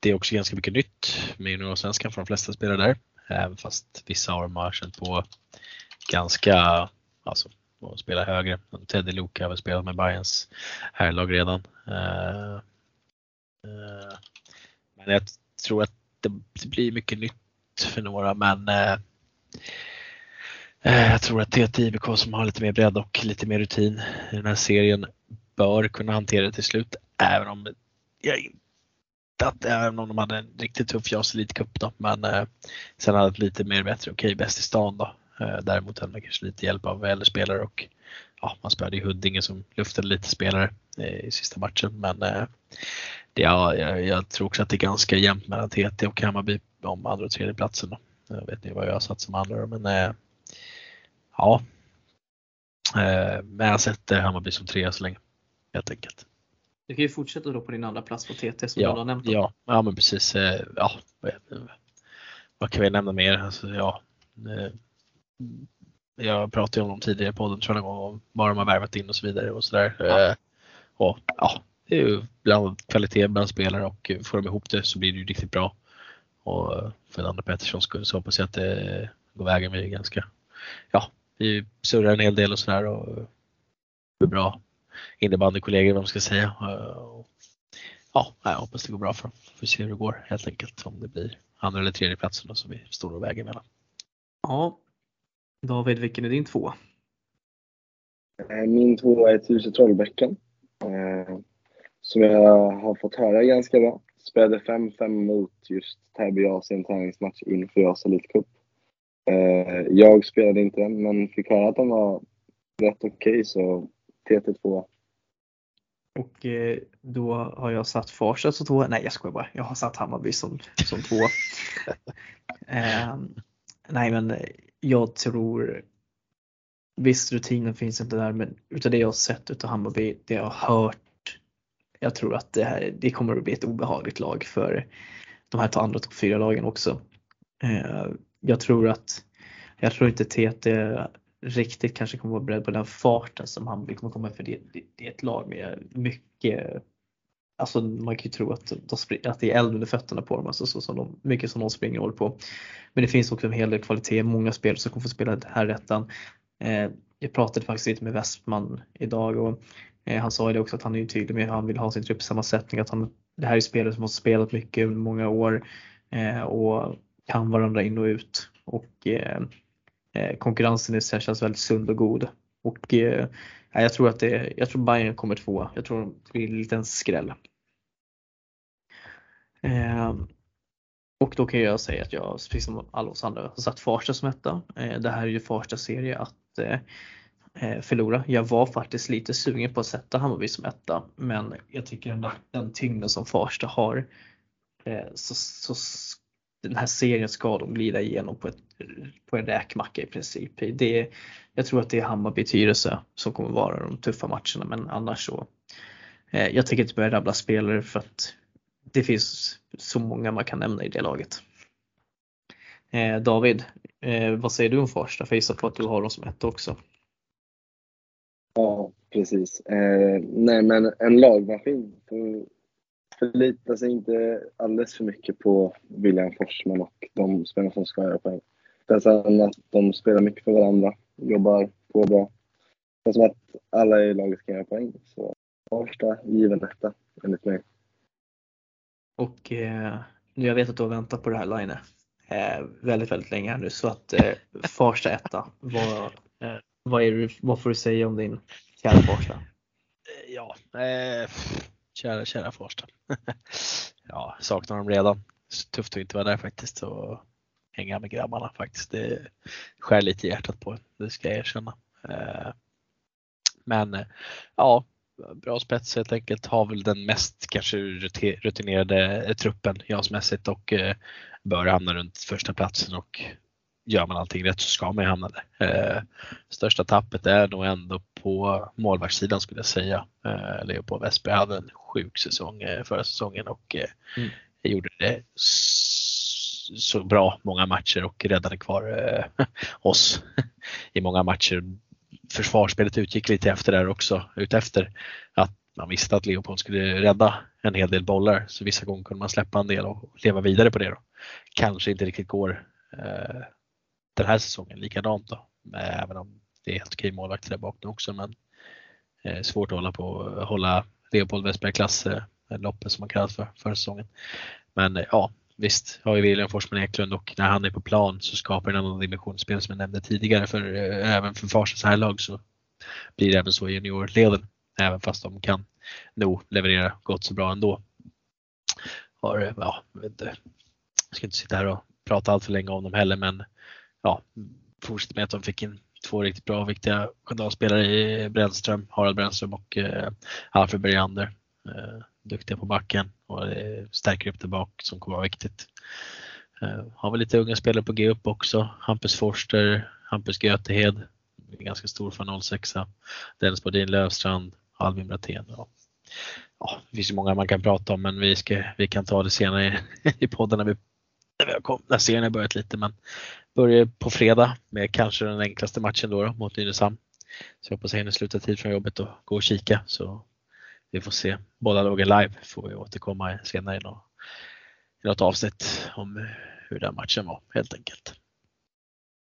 det är också ganska mycket nytt med juniorsvenskan för de flesta spelare där. Även fast vissa av dem har känt på ganska, alltså att spela högre. Teddy Luka har väl spelat med Bayerns herrlag redan. Men jag tror att det blir mycket nytt för några men eh, eh jag tror att TT IBK som har lite mer bredd och lite mer rutin i den här serien bör kunna hantera det till slut. Även om jag inte att även om de hade en riktigt tuff JAS Elitcup då, men eh, sen hade ett lite mer bättre, okej okay, bäst i stan då. Eh, däremot hade man kanske lite hjälp av äldre spelare och ja, man spelade i Huddinge som luftade lite spelare eh, i sista matchen. Men eh, ja, jag, jag, tror också att det är ganska jämnt mellan TT och Hammarby om andra och tredje platsen. Då. Jag vet ni vad jag har satt som andra men eh, ja. Eh, men jag sätter Hammarby som trea så länge helt enkelt. Du kan ju fortsätta då på din andra plats på TT som ja, du har nämnt. Ja, ja men precis. Eh, ja, vad kan vi nämna mer? Alltså, ja, eh, jag pratade om dem tidigare i podden tror jag någon gång om vad de har värvat in och så vidare och sådär. Ja. Eh, och ja, det är ju bland kvalitet bland spelare och får de ihop det så blir det ju riktigt bra. Och för Andra Pettersson skulle så hoppas jag att det går vägen. Vi är ganska, ja, vi surrar en hel del och sådär och är bra innebandykollegor vad man ska säga. Ja, jag hoppas det går bra för dem. Får se hur det går helt enkelt. Om det blir andra eller tredje platsen som vi står och väger mellan. Ja, David, vilken är din två? Eh, min tvåa är Tuse Trollbäcken. Eh, som jag har fått höra ganska bra. Spelade 5-5 mot just Täby AS i en träningsmatch inför JAS Elitcup. Eh, jag spelade inte den, men fick höra att den var rätt okej, okay, så TT2. Och då har jag satt Farsta som två. Nej jag skojar bara. Jag har satt Hammarby som, som två. eh, nej men jag tror Visst rutinen finns inte där men utav det jag har sett utav Hammarby, det jag har hört. Jag tror att det här det kommer att bli ett obehagligt lag för de här andra topp fyra lagen också. Eh, jag tror att jag tror inte TT riktigt kanske kommer vara beredd på den farten som Hammarby kommer komma för det, det, det är ett lag med mycket Alltså man kan ju tro att, de, att det är eld under fötterna på dem, alltså så som de, mycket som de springer och håller på. Men det finns också en hel del kvalitet, många spelare som kommer få spela här rättan. Eh, jag pratade faktiskt lite med Westman idag och Eh, han sa ju det också att han är tydlig med hur han vill ha sin truppsammansättning, att han, det här är spelare som har spelat mycket under många år eh, och kan varandra in och ut. Och eh, eh konkurrensen i sig känns väldigt sund och god. Och eh, jag tror att det, jag tror Bayern kommer två. Jag tror det blir en liten skräll. Eh, och då kan jag säga att jag, precis som alla oss andra, har satt Farsta som etta. Eh, det här är ju Farsta serie att eh, Eh, förlora. Jag var faktiskt lite sugen på att sätta Hammarby som etta, men jag tycker ändå att den tyngden som Farsta har eh, så, så den här serien ska de glida igenom på, ett, på en räkmacka i princip. Det, jag tror att det är Hammarby Tyresö som kommer vara de tuffa matcherna men annars så eh, jag tänker inte börja rabbla spelare för att det finns så många man kan nämna i det laget. Eh, David, eh, vad säger du om Farsta? För jag gissar på att du har dem som ett också. Ja, precis. Eh, nej, men en lagmaskin. förlitar sig inte alldeles för mycket på William Forsman och de spelarna som ska göra poäng. Det är att de spelar mycket för varandra, jobbar på bra. Det är som att alla i laget kan göra poäng. Så Farsta, given etta, enligt mig. Och eh, jag vet att du har väntat på det här Line eh, väldigt, väldigt länge här nu så att eh, Farsta etta, vad, eh, vad, är du, vad får du säga om din kära Farsta? Eh, ja, eh, kära, kära Farsta. ja, saknar dem redan. Tufft att inte vara där faktiskt och hänga med grabbarna faktiskt. Det skär lite i hjärtat på det ska jag erkänna. Eh, men eh, ja, bra spets helt enkelt. Har väl den mest kanske rutinerade truppen jasmässigt och eh, bör hamna runt första platsen och gör man allting rätt så ska man ju hamna där. Eh, största tappet är nog ändå på målvaktssidan skulle jag säga. Eh, Leopold Westberg hade en sjuk säsong eh, förra säsongen och eh, mm. gjorde det så bra många matcher och räddade kvar eh, oss i många matcher försvarsspelet utgick lite efter där också, utefter att man visste att Leopold skulle rädda en hel del bollar så vissa gånger kunde man släppa en del och leva vidare på det. Då. Kanske inte riktigt går eh, den här säsongen likadant då, eh, även om det är helt okej målvakter där bak nu också men eh, svårt att hålla på hålla Leopold Westberg klass eh, loppet som man kallas för förra säsongen. Men eh, ja, visst har ju William Forsman Eklund och när han är på plan så skapar en annan dimension spel som jag nämnde tidigare för eh, även för Farsas här lag så blir det även så i juniorleden även fast de kan nog leverera gott så bra ändå. Har, eh, ja, jag, vet inte, jag ska inte sitta här och prata allt för länge om dem heller men ja, fortsätter med att de fick in två riktigt bra och viktiga kanalspelare i Brännström, Harald Brännström och eh, Alfred Bergander. Eh, duktiga på backen och eh, stärker upp det bak som kommer vara viktigt. Eh, har vi lite unga spelare på G upp också. Hampus Forster, Hampus Götehed, ganska stor för 06 Dennis Bodin Lövstrand, Albin Brattén. Ja. ja, det finns ju många man kan prata om men vi, ska, vi kan ta det senare i podden när, vi, kom, när serien har börjat lite. Men börjar på fredag med kanske den enklaste matchen då, då mot Nynäshamn. Så jag hoppas jag hinner sluta tid från jobbet och gå och kika. Så vi får se. Båda lagen live får vi återkomma senare i något, i något avsnitt om hur den matchen var helt enkelt.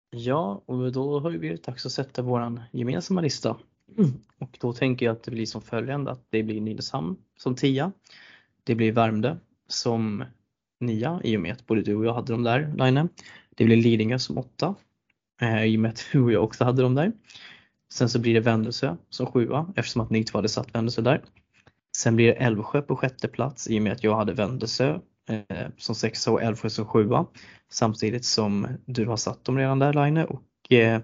Ja, och då har det blivit dags att sätta våran gemensamma lista. Mm. Och då tänker jag att det blir som följande att det blir Nynäshamn som tia. Det blir Värmdö som nia i och med att både du och jag hade dem där, Line. Det blir Lidingö som åtta eh, i och med att du och jag också hade dem där. Sen så blir det Vändelse som sjua eftersom att ni två hade satt Vändelse där. Sen blir det Älvsjö på sjätte plats i och med att jag hade Vändelse eh, som sexa och Älvsjö som sjua. Samtidigt som du har satt dem redan där Line och eh,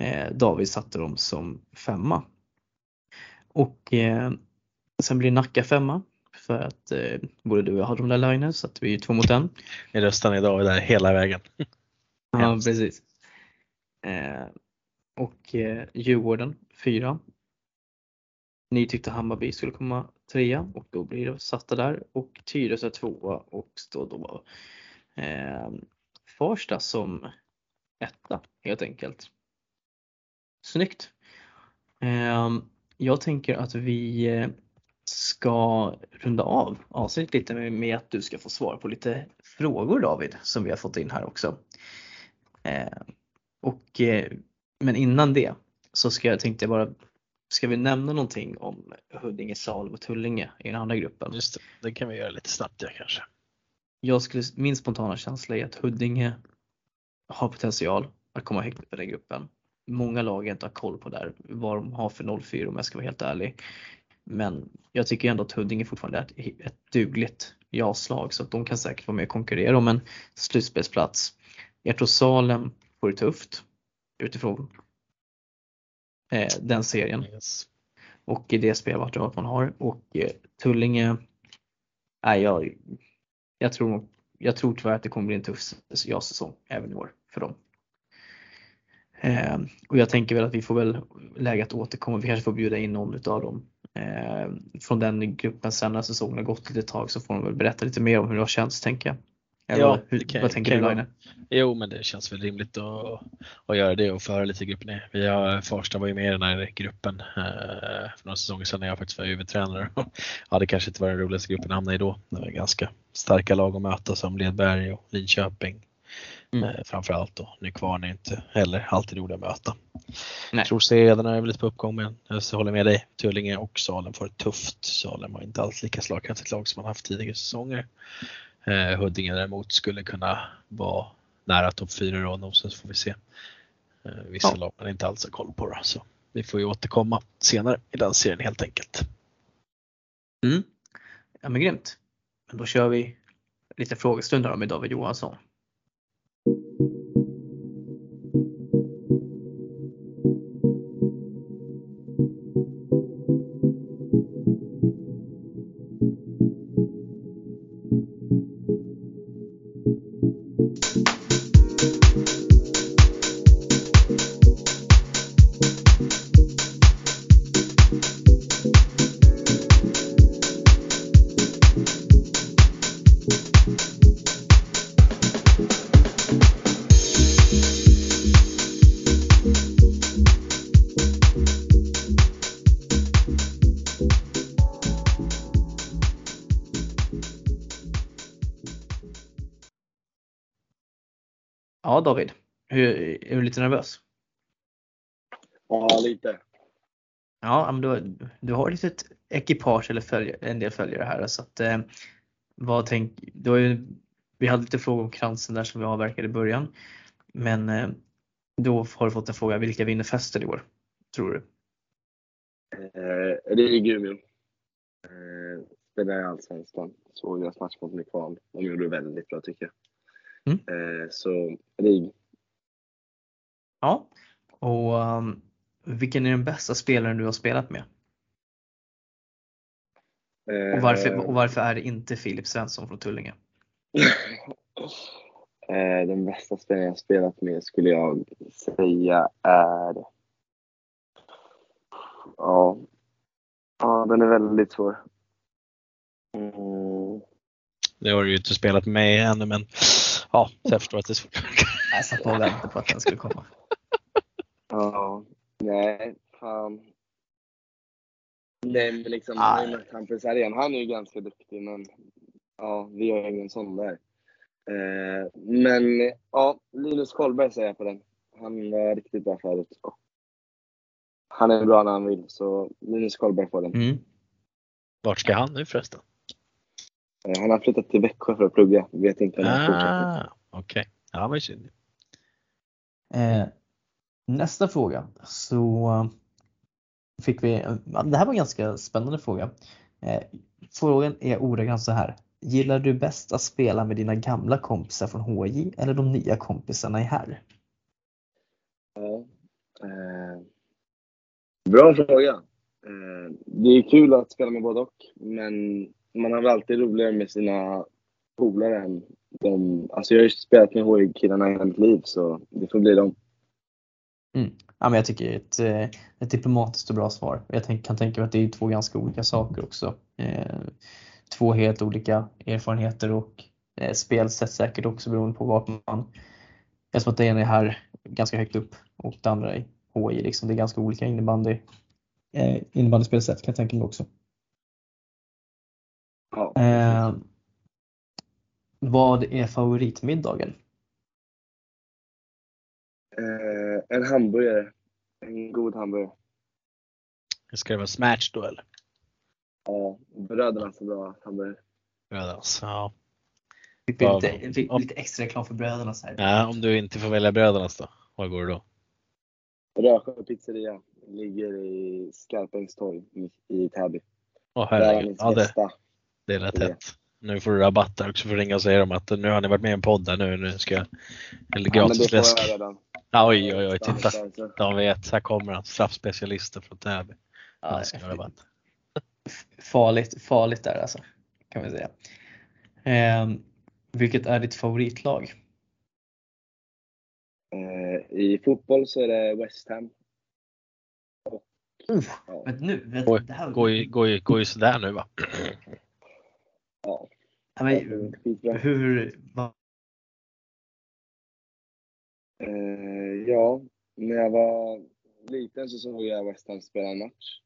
eh, David satte dem som femma. Och eh, sen blir Nacka femma för att eh, både du och jag hade de där Line så att vi är två mot en. Ni röstade idag där hela vägen. ja precis. Eh, och eh, Djurgården fyra ni tyckte Hammarby skulle komma trea och då blir det satta där och Tyresö tvåa och står då eh, Farsta som etta helt enkelt. Snyggt! Eh, jag tänker att vi eh, ska runda av avsnittet lite med, med, att du ska få svar på lite frågor David som vi har fått in här också. Eh, och, eh, men innan det så ska jag tänkte jag bara Ska vi nämna någonting om Huddinge, Salem och Tullinge i den andra gruppen? Just det, det kan vi göra lite snabbt ja, kanske. Jag skulle, min spontana känsla är att Huddinge har potential att komma högt upp i den gruppen. Många lag inte har koll på där, vad de har för 04 om jag ska vara helt ärlig. Men jag tycker ändå att Huddinge fortfarande är ett, ett dugligt ja-slag så att de kan säkert vara med och konkurrera om en slutspelsplats. Jag tror Salem får det tufft utifrån eh, den serien. Yes. Och i det spelmaterialet man har. Och eh, Tullinge, nej, jag, jag, tror, jag tror tyvärr att det kommer bli en tuff ja-säsong även i år för dem. Eh, och jag tänker väl att vi får väl läge att återkomma. Vi kanske får bjuda in någon utav dem eh, från den gruppen sen när säsongen har gått ett tag så får de väl berätta lite mer om hur det har känts tänker jag. Eller ja, hur, kan, vad tänker du Line? Jo men det känns väl rimligt att, att göra det och föra lite gruppen. Vi har, Farsta var ju med i den här gruppen eh, för några säsonger sedan när jag faktiskt var huvudtränare. ja, det kanske inte var den roligaste gruppen att hamna i då. Det var ganska starka lag att möta som Ledberg och Linköping. Mm. Eh, framförallt då. Nykvarn är inte heller alltid roliga att möta. Nej. Jag tror Sederna är väl lite på uppgång men jag håller med dig. Tullinge och Salem får det tufft. Salem har inte alls lika slagkraftigt lag som man haft tidigare säsonger. Eh, Huddinge däremot skulle kunna vara nära topp 4 i rad så får vi se. Eh, vissa ja. lag man inte alls har koll på då, så vi får ju återkomma senare i den serien helt enkelt. Mm. Ja men grymt. Men då kör vi lite frågestunder med David Johansson. David, hur, är du lite nervös? Ja, lite. Ja, men du, du har ett litet ekipage eller följ, en del följare här så att eh, vad tänk, du har ju vi hade lite frågor om kransen där som vi avverkade i början. Men eh, då har du fått en fråga, vilka vinner festen i år? Tror du? Eh, Rig Umeå. Eh, spelade i Allsvenskan. Såg deras match mot Nykvarn. De gjorde det väldigt bra tycker jag. Mm. Eh, så Rig. Ja. Och um, vilken är den bästa spelaren du har spelat med? Eh, Och varför, och varför är det inte Filip Svensson från Tullinge? eh, den bästa spelaren jag spelat med skulle jag säga är... Ja. Ja, den är väldigt svår. Mm. Det har du ju inte spelat med ännu men ja, så jag förstår att det är svårt. Jag satt och väntade på att den skulle komma. Ja, nej, fan. Nej, men liksom, Ah. Hampus Arén. Han är ju ganska duktig, men ja, vi har ingen sån där. Eh, men ja, Linus Kollberg säger jag på den. Han var riktigt bra förut. Han är bra när han vill, så Linus Kollberg får den. Mm. Vart ska han nu förresten? Eh, han har flyttat till Växjö för att plugga. Vet inte om han fortsätter. Ah, Okej, ja men synd. Eh, nästa fråga så eh, fick vi, det här var en ganska spännande fråga. Eh, frågan är ordagrant så här. Gillar du bäst att spela med dina gamla kompisar från HJ eller de nya kompisarna i här? Ja. Eh, bra fråga. Eh, det är kul att spela med både och, men man har väl alltid roligare med sina polare än de... Alltså jag har ju spelat med HIG-killarna i hela mitt liv, så det får bli dem. Mm. Ja, men jag tycker det är ett, eh, ett diplomatiskt och bra svar. Jag kan tänka mig att det är två ganska olika saker också. Eh, två helt olika erfarenheter och eh, spelsätt säkert också beroende på vart man... Eftersom att det ena är här ganska högt upp och det andra är HI. Liksom. Det är ganska olika innebandy, eh, innebandyspelsätt kan jag tänka mig också. Ja. Eh, vad är favoritmiddagen? Eh, en hamburgare. En god hamburgare. Ska det vara smash då eller? Ja, bröderna så bra hamburgare. Brödernas, ja. Fick vi lite, fick om- lite extra reklam för bröderna så här. ja. Om du inte får välja brödernas då? Vad går det då? Rösjö pizzeria ligger i Skarpängstorg i, i Täby. Åh Där är herregud. mitt Ja, det, bästa. Det är rätt hett. Nu får du rabatt där också för att ringa och säga dem att nu har ni varit med i en podd där nu, nu ska jag, eller Ja, gratis får läsk. Ja, oj, oj, oj, titta. De vet, här kommer han, straffspecialisten från Täby. Ja, Han ska ha rabatt. farligt, farligt där alltså. Kan vi säga. Eh, vilket är ditt favoritlag? Eh, I fotboll så är det West Ham. Uh, Ja. men nu, det här, går, ju, går, ju, går ju sådär nu va? Ja, men, hur, Eh, ja, när jag var liten så såg jag West Ham spela en match.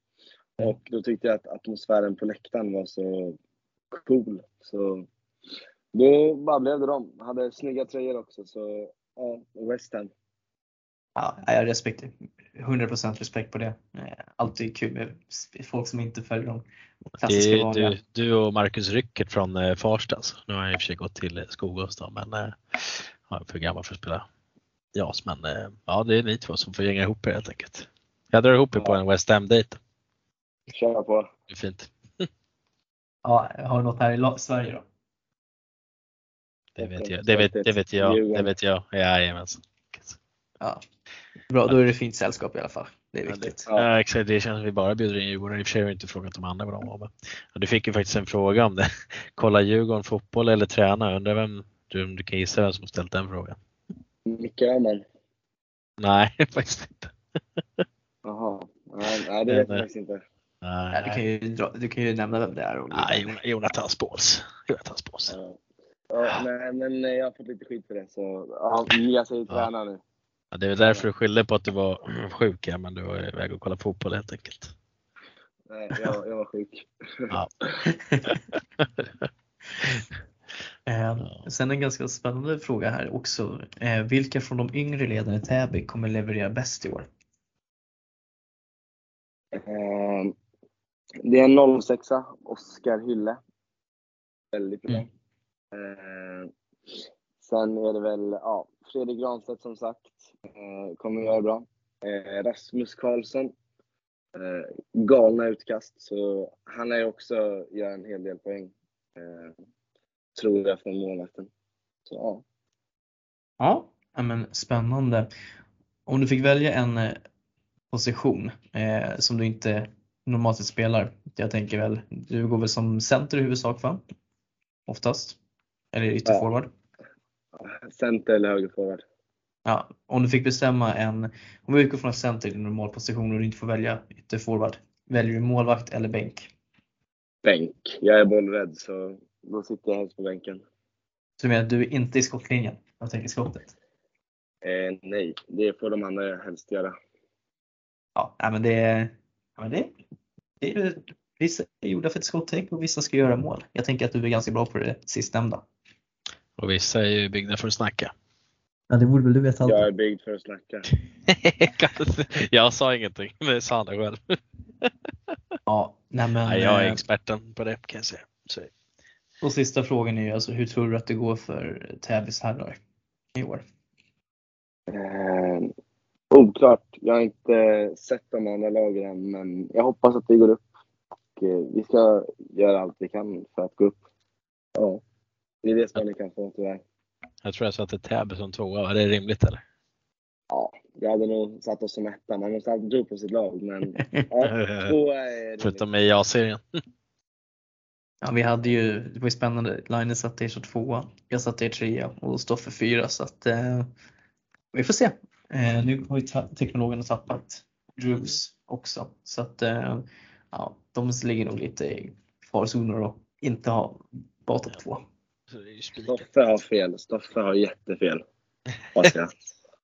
Och då tyckte jag att atmosfären på läktaren var så cool. Så då bara blev det dem. Hade snygga tröjor också. Så ja, West Ham. Ja, jag respekt, 100% respekt på det. Eh, alltid kul med folk som inte följer de Det klassiska är vanliga. du, du och Marcus Ryckert från eh, Farsta. alltså. Nu har jag i och för sig gått till eh, Skogås då, men eh, jag är för gammal för att spela JAS. Men eh, ja, det är ni två som får gänga ihop er helt enkelt. Jag drar ihop er på en West Ham-dejt. Kör på. Det är fint. Ja, har du något här i Sverige då? Det vet jag. Det vet, det vet jag. Det vet jag. Jajamensan. Ja. Bra, då är det fint sällskap i alla fall. Det är Ja, viktigt. Ja. Ja, exakt. Det känns som vi bara bjuder in Djurgården. I och för sig har vi inte frågat de andra vad de var. Men du fick ju faktiskt en fråga om det. Kolla Djurgården fotboll eller träna? Undrar vem du, om du kan gissa vem som ställt den frågan? Micke Öhman. Nej, faktiskt inte. Jaha. Nej, nej, det vet jag Nej. faktiskt inte. Ja, du, kan ju dra, du kan ju nämna vem det är. Nej, Jon- Jonathan Spåls. Jonathan Spåls. Ja. Ja, nej, men jag har fått lite skit för det. Så ja, jag säger Ja. träna nu. Ja, det är väl därför du skyllde på att du var sjuk, ja, men du var iväg och kollade fotboll helt enkelt. Nej, jag, jag var sjuk. Ja. Eh, sen en ganska spännande fråga här också. Eh, vilka från de yngre ledarna i Täby kommer leverera bäst i år? Eh, det är en 06 Oskar Hylle. Väldigt bra. Mm. Eh, Sen är det väl ja, Fredrik Granstedt som sagt, kommer göra bra. Eh, Rasmus Karlsson, eh, galna utkast, så han är också gör en hel del poäng. Eh, tror jag från målvakten. Så ja. Ja, men spännande. Om du fick välja en eh, position eh, som du inte normalt sett spelar. Jag tänker väl, du går väl som center i huvudsak va? Oftast? Eller ytterforward? Ja. Center eller högerforward. Ja, om du fick bestämma en, om vi utgår från att center är din normalposition och du inte får välja ytterforward. Väljer du målvakt eller bänk? Bänk. Jag är bollrädd så då sitter jag helst på bänken. Så du menar att du är inte i skottlinjen? Jag tänker skottet. Eh, nej, det får de andra helst göra. Ja, men det, ja, men det, det är, vissa är gjorda för ett skottänk och vissa ska göra mål. Jag tänker att du är ganska bra på det sistnämnda. Och vissa är ju byggda för att snacka. Ja, det borde väl du veta Jag är byggd för att snacka. jag sa ingenting, det sa han själv. Ja, nej men. Nej, jag är eh, experten på det kan jag säga. Så, Och sista frågan är ju alltså, hur tror du att det går för Täbys herrar i år? Eh, oklart. Jag har inte sett de andra lagen än, men jag hoppas att vi går upp. Och, eh, vi ska göra allt vi kan för att gå upp. Ja, det är det som ni kan få tyvärr. Jag tror jag satte Täby som tvåa, var det rimligt eller? Ja, jag hade nog satt oss som etta. Man måste alltid tro på sitt lag, men ja, tvåa är rimligt. Förutom i A-serien. Ja, vi hade ju, det var ju spännande. Line satte er som tvåa, jag satte er trea och Stoffe fyra så att eh, vi får se. Eh, nu har ju teknologerna tappat Drugs också så att eh, ja, de ligger nog lite i farzoner och inte ha bara topp två. Stoffe har fel. Stoffe har jättefel.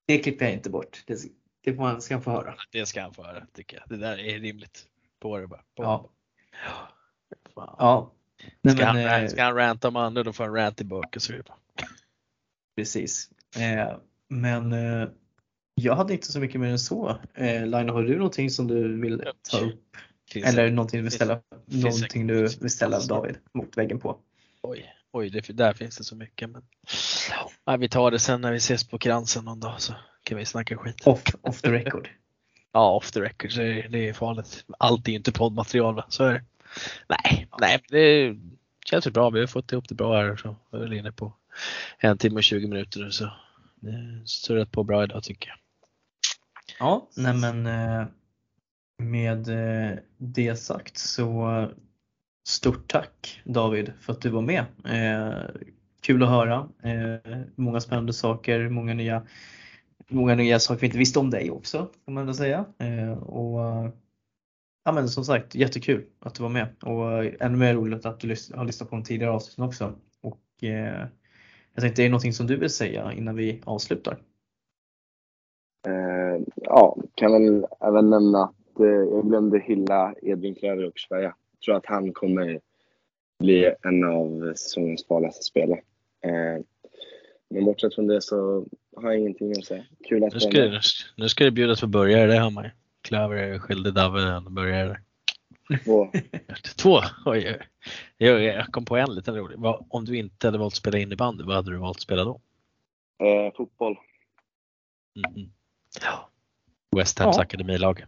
Det klipper jag inte bort. Det, det han, ska han få höra. Det ska han få höra tycker jag. Det där är rimligt. På det bara. På. Ja. Fan. Ja. Nej, Ska, men, han, eh, ska han ranta om andra då får han rant tillbaka. Så. Precis. Eh, men eh, jag hade inte så mycket mer än så. Eh, Laina, har du någonting som du vill ta upp? Finns Eller det- någonting du vill ställa, någonting du vill ställa David mot väggen på? Oj, oj det, där finns det så mycket. Men... Ja, vi tar det sen när vi ses på kransen någon dag så kan vi snacka skit. Off, off the record. Ja, off the record, så det är farligt. Allt är ju inte poddmaterial va? Så är det. Nej, nej, det känns ju bra. Vi har fått ihop det bra här. Så jag är inne på en timme och 20 minuter. Så det surrat på bra idag tycker jag. Ja, nej men eh, med eh, det sagt så stort tack David för att du var med. Eh, Kul att höra. Eh, Många spännande saker, många nya, många nya saker vi inte visste om dig också kan man ändå säga. Eh, Och ja, men som sagt jättekul att du var med och eh, ännu mer roligt att du lys- har lyssnat på de tidigare avsnitten också. Och eh, jag tänkte, är det någonting som du vill säga innan vi avslutar? Eh, ja, kan väl även nämna att eh, jag glömde hylla Edvin Klöver och Sverige tror att han kommer bli en av säsongens farligaste spelare. Eh, men bortsett från det så har jag ingenting att säga. Kul att Nu ska, med. nu ska det bjudas på burgare, det hör man ju. Klöver är skyldig Davve en burgare. Två. Två! Oj, oj. Jag, jag kom på en liten rolig. Om du inte hade valt att spela innebandy, vad hade du valt att spela då? Eh, fotboll. Mhm. Ja. West Hams Ja. akademilag.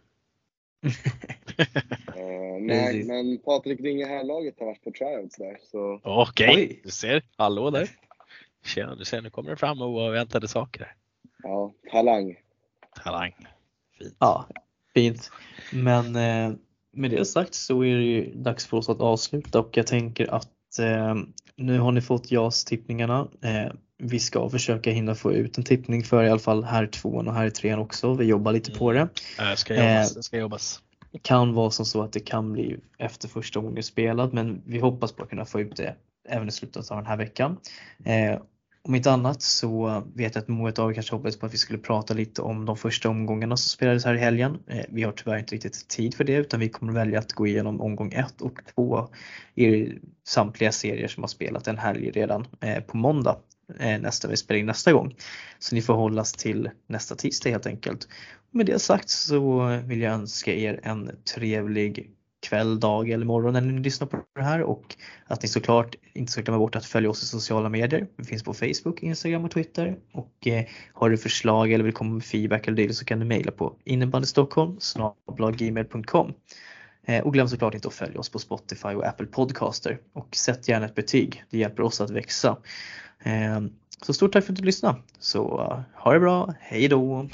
Eh, nej, men Patrik Winge här laget har varit på tryouts där. Så Okej, Oj. du ser. Hallå där. Tjena, du ser nu kommer det fram oväntade saker. ja, talang. Talang. Fint. Ja, fint. Men eh, med det sagt så är det ju dags för oss att avsluta och jag tänker att eh, nu har ni fått JAS-tippningarna. Eh, vi ska försöka hinna få ut en tippning för i alla fall här tvåan och här trean också. Vi jobbar lite på det. Äh, ska jobbas. Det ska jobbas. Det kan vara som så att det kan bli efter första gången spelad men vi hoppas på att kunna få ut det även i slutet av den här veckan. Eh, om inte annat så vet jag att många av kanske hoppades på att vi skulle prata lite om de första omgångarna som spelades här i helgen. Eh, vi har tyvärr inte riktigt tid för det utan vi kommer välja att gå igenom omgång 1 och 2 i samtliga serier som har spelat en helg redan eh, på måndag eh, Eh, nästa vi spelar in nästa gång. Så ni får hållas till nästa tisdag helt enkelt. Med det sagt så vill jag önska er en trevlig kväll, dag eller morgon när ni lyssnar på det här och att ni såklart inte ska glömma bort att följa oss i sociala medier. Vi finns på Facebook, Instagram och Twitter och eh, har du förslag eller vill komma med feedback eller det så kan du mejla på innebandystockholm gmail.com eh, och glöm såklart inte att följa oss på Spotify och Apple Podcaster och sätt gärna ett betyg. Det hjälper oss att växa. Ehm, så stort tack för att du lyssnade. Så ha det bra. Hej då!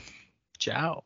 Ciao!